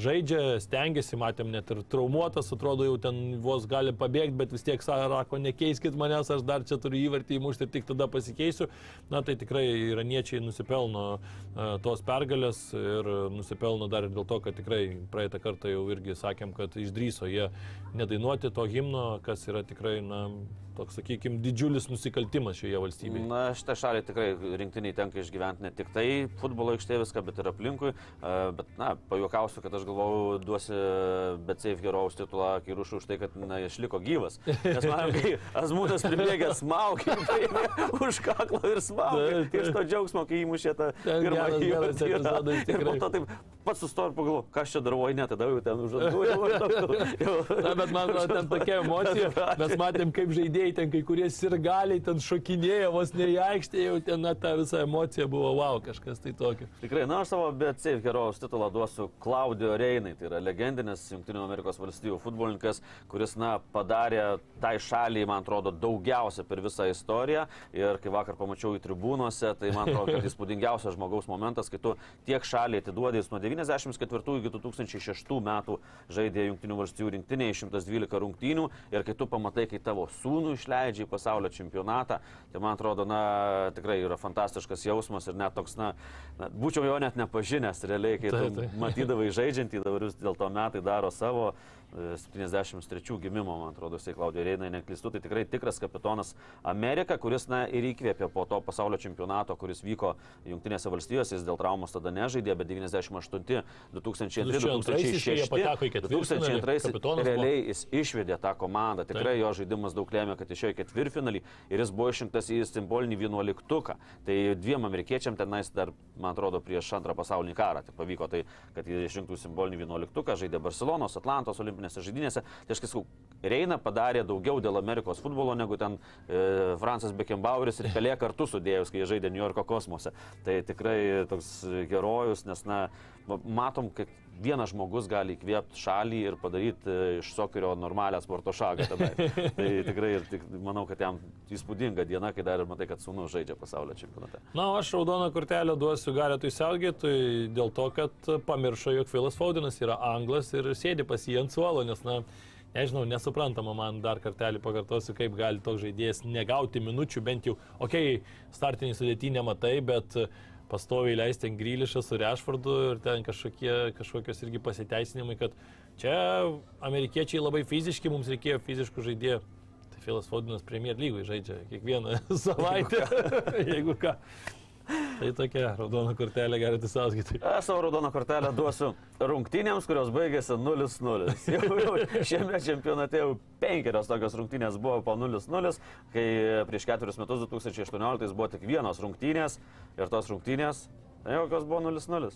žaidžia, stengiasi, matėm net ir traumuotas, atrodo jau ten vos gali pabėgti, bet vis tiek sako, nekeiskit manęs, aš dar čia turiu įvartį įmušti ir tik tada pasikeisiu. Na tai tikrai iraniečiai nusipelno e, tos pergalės ir nusipelno dar ir dėl to, kad tikrai praeitą kartą jau irgi sakėm, kad išdryso jie nedainuoti to himno, kas yra tikrai, na, toks, sakykime, didžiulis nusikaltimas šioje valstybėje. Na, šitą šalį tikrai rinktiniai tenka išgyventi ne tik tai futbolo aikštė viską, bet ir aplinkui. E, Bet, na, pajuokausiu, kad aš galvau, duosi bet safe herojaus titulą Kirušui už tai, kad, na, išliko gyvas. Nes man, kai Azmūnas pribėgęs smaugė, tai už kaklo ir smaugė. Taip, taip. Iš to džiaugsmo, kai įmušė tą pirmą įvartį. Ir, po to taip pats sustoju ir pagalvoju, ką aš čia darau, ne, tada jau ten už atgulį. Na, bet man atrodo, ten tokia emocija. Mes matėm, kaip žaidėjai, ten kai kurie sirgaliai ten šokinėjo, vos ne į aikštę, jau ten na, ta visa emocija buvo, wow, kažkas tai tokio. Tikrai, na, aš savo bet safe herojaus titulą duosiu Klaudijo Reinai. Tai yra legendinis Junktinių Amerikos valstybių futbolininkas, kuris, na, padarė tai šaliai, man atrodo, daugiausia per visą istoriją. Ir kai vakar pamačiau į tribūnose, tai man atrodo, kad įspūdingiausias žmogaus momentas, kai tu tiek šaliai atiduodai, jis nuo 94 iki 2006 metų žaidė Junktinių valstybių rinktinėje 112 rungtynių ir kai tu pamatai, kai tavo sūnų išleidžia į pasaulio čempionatą, tai man atrodo, na, tikrai yra fantastiškas jausmas ir net toks, na, na būčiau jo net nepažinęs realiai, kai Taip, tu taip. matydavai žaidžiantį, dabar vis dėlto metai daro savo. e, 73 gimimo, man atrodo, jisai Klaudija Reina neklistų, tai tikrai tikras kapitonas Amerika, kuris, na, ir įkvėpė po to pasaulio čempionato, kuris vyko Junktinėse valstijose, jis dėl traumos tada nežaidė, bet 98, 2002, 2002 jie pateko į 2006, ketvirtfinalį, 2002 kapitonas buvo. realiai jis išvedė tą komandą, tikrai jo žaidimas daug lėmė, kad išėjo į ketvirtfinalį ir jis buvo išrinktas į simbolinį vienuoliktuką. Tai dviem amerikiečiam tenais dar, man atrodo, prieš antrą pasaulinį karą tai pavyko, tai, kad jie išrinktų simbolinį vienuoliktuką, žaidė Barcelonos, Atlantos olimpinėse žaidynėse. Tai aš sakau, Reina padarė daugiau dėl Amerikos futbolo negu ten e, Francas Beckenbaueris ir Pelė kartu sudėjus, kai jie žaidė New Yorko kosmose. Tai tikrai toks herojus, nes, na, ma- matom, kad vienas žmogus gali įkvėpti šalį ir padaryti e, iš sokerio normalią sporto šaką. Tada. tai tikrai ir tik, manau, kad jam įspūdinga diena, kai dar ir matai, kad sūnus žaidžia pasaulio čempionate. Na, aš raudoną kortelę duosiu Garetui Selgėtui dėl to, kad pamiršo, jog Filas Faudinas yra anglas ir sėdi pas jį ant suolo, nes, na, nežinau, nesuprantama man dar kartelį pakartosiu, kaip gali toks žaidėjas negauti minučių, bent jau, okei, okay, startinį sudėtį nematai, bet pastoviai leisti ten Grylišą su Rešfordu ir ten kažkokie, kažkokios irgi pasiteisinimai, kad čia amerikiečiai labai fiziški, mums reikėjo fiziškų žaidėjų. Tai Filas Faudinas Premier lygoje žaidžia kiekvieną savaitę, jeigu ką. Tai tokia raudona kortelė galite sąskaityti. Aš savo raudoną kortelę duosiu rungtynėms, kurios baigėsi 0-0. Jau, jau šiame čempionate jau penkerios tokios rungtynės buvo po 0-0, kai prieš ketverius metus 2018 buvo tik vienos rungtynės ir tos rungtynės, tai kokios buvo 0-0.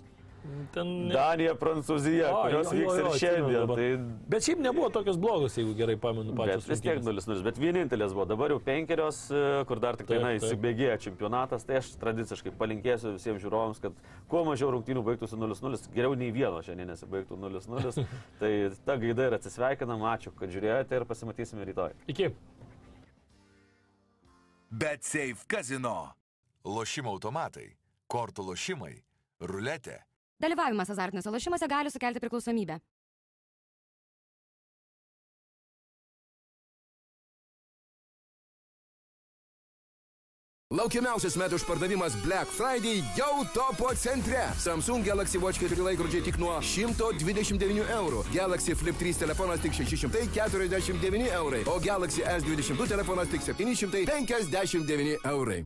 Ten... Danija, Prancūzija, O, kurios jo, jo, vyks jo, ir atsimenu šiandien. Tai Bet šiaip nebuvo tokios blogos, jeigu gerai pamenu Bet pačios. vis tiek rungtynės. 0-0. Bet vienintelės buvo. Dabar jau penkerios, e, kur dar tik tai na, taip. įsibėgėja čempionatas. Tai aš tradiciškai palinkėsiu visiems žiūrovams, kad kuo mažiau rungtynių baigtųsi 0-0. Geriau nei vieno šiandien nesibaigtų 0-0. tai ta gaida ir atsisveikinam. Ačiū, kad žiūrėjote ir pasimatysime rytoj. Iki. BetSafe kazino. Lošimo automatai, kortų lošimai, ruletė. Dalyvavimas azartiniuose lošimuose gali sukelti priklausomybę. Laukiamiausias metų išpardavimas Black Friday jau topo centre. Samsung Galaxy Watch 4 laikrodžiai tik nuo 129 eurų. Galaxy Flip 3 telefonas tik 649 eurai. O Galaxy S22 telefonas tik 759 eurai.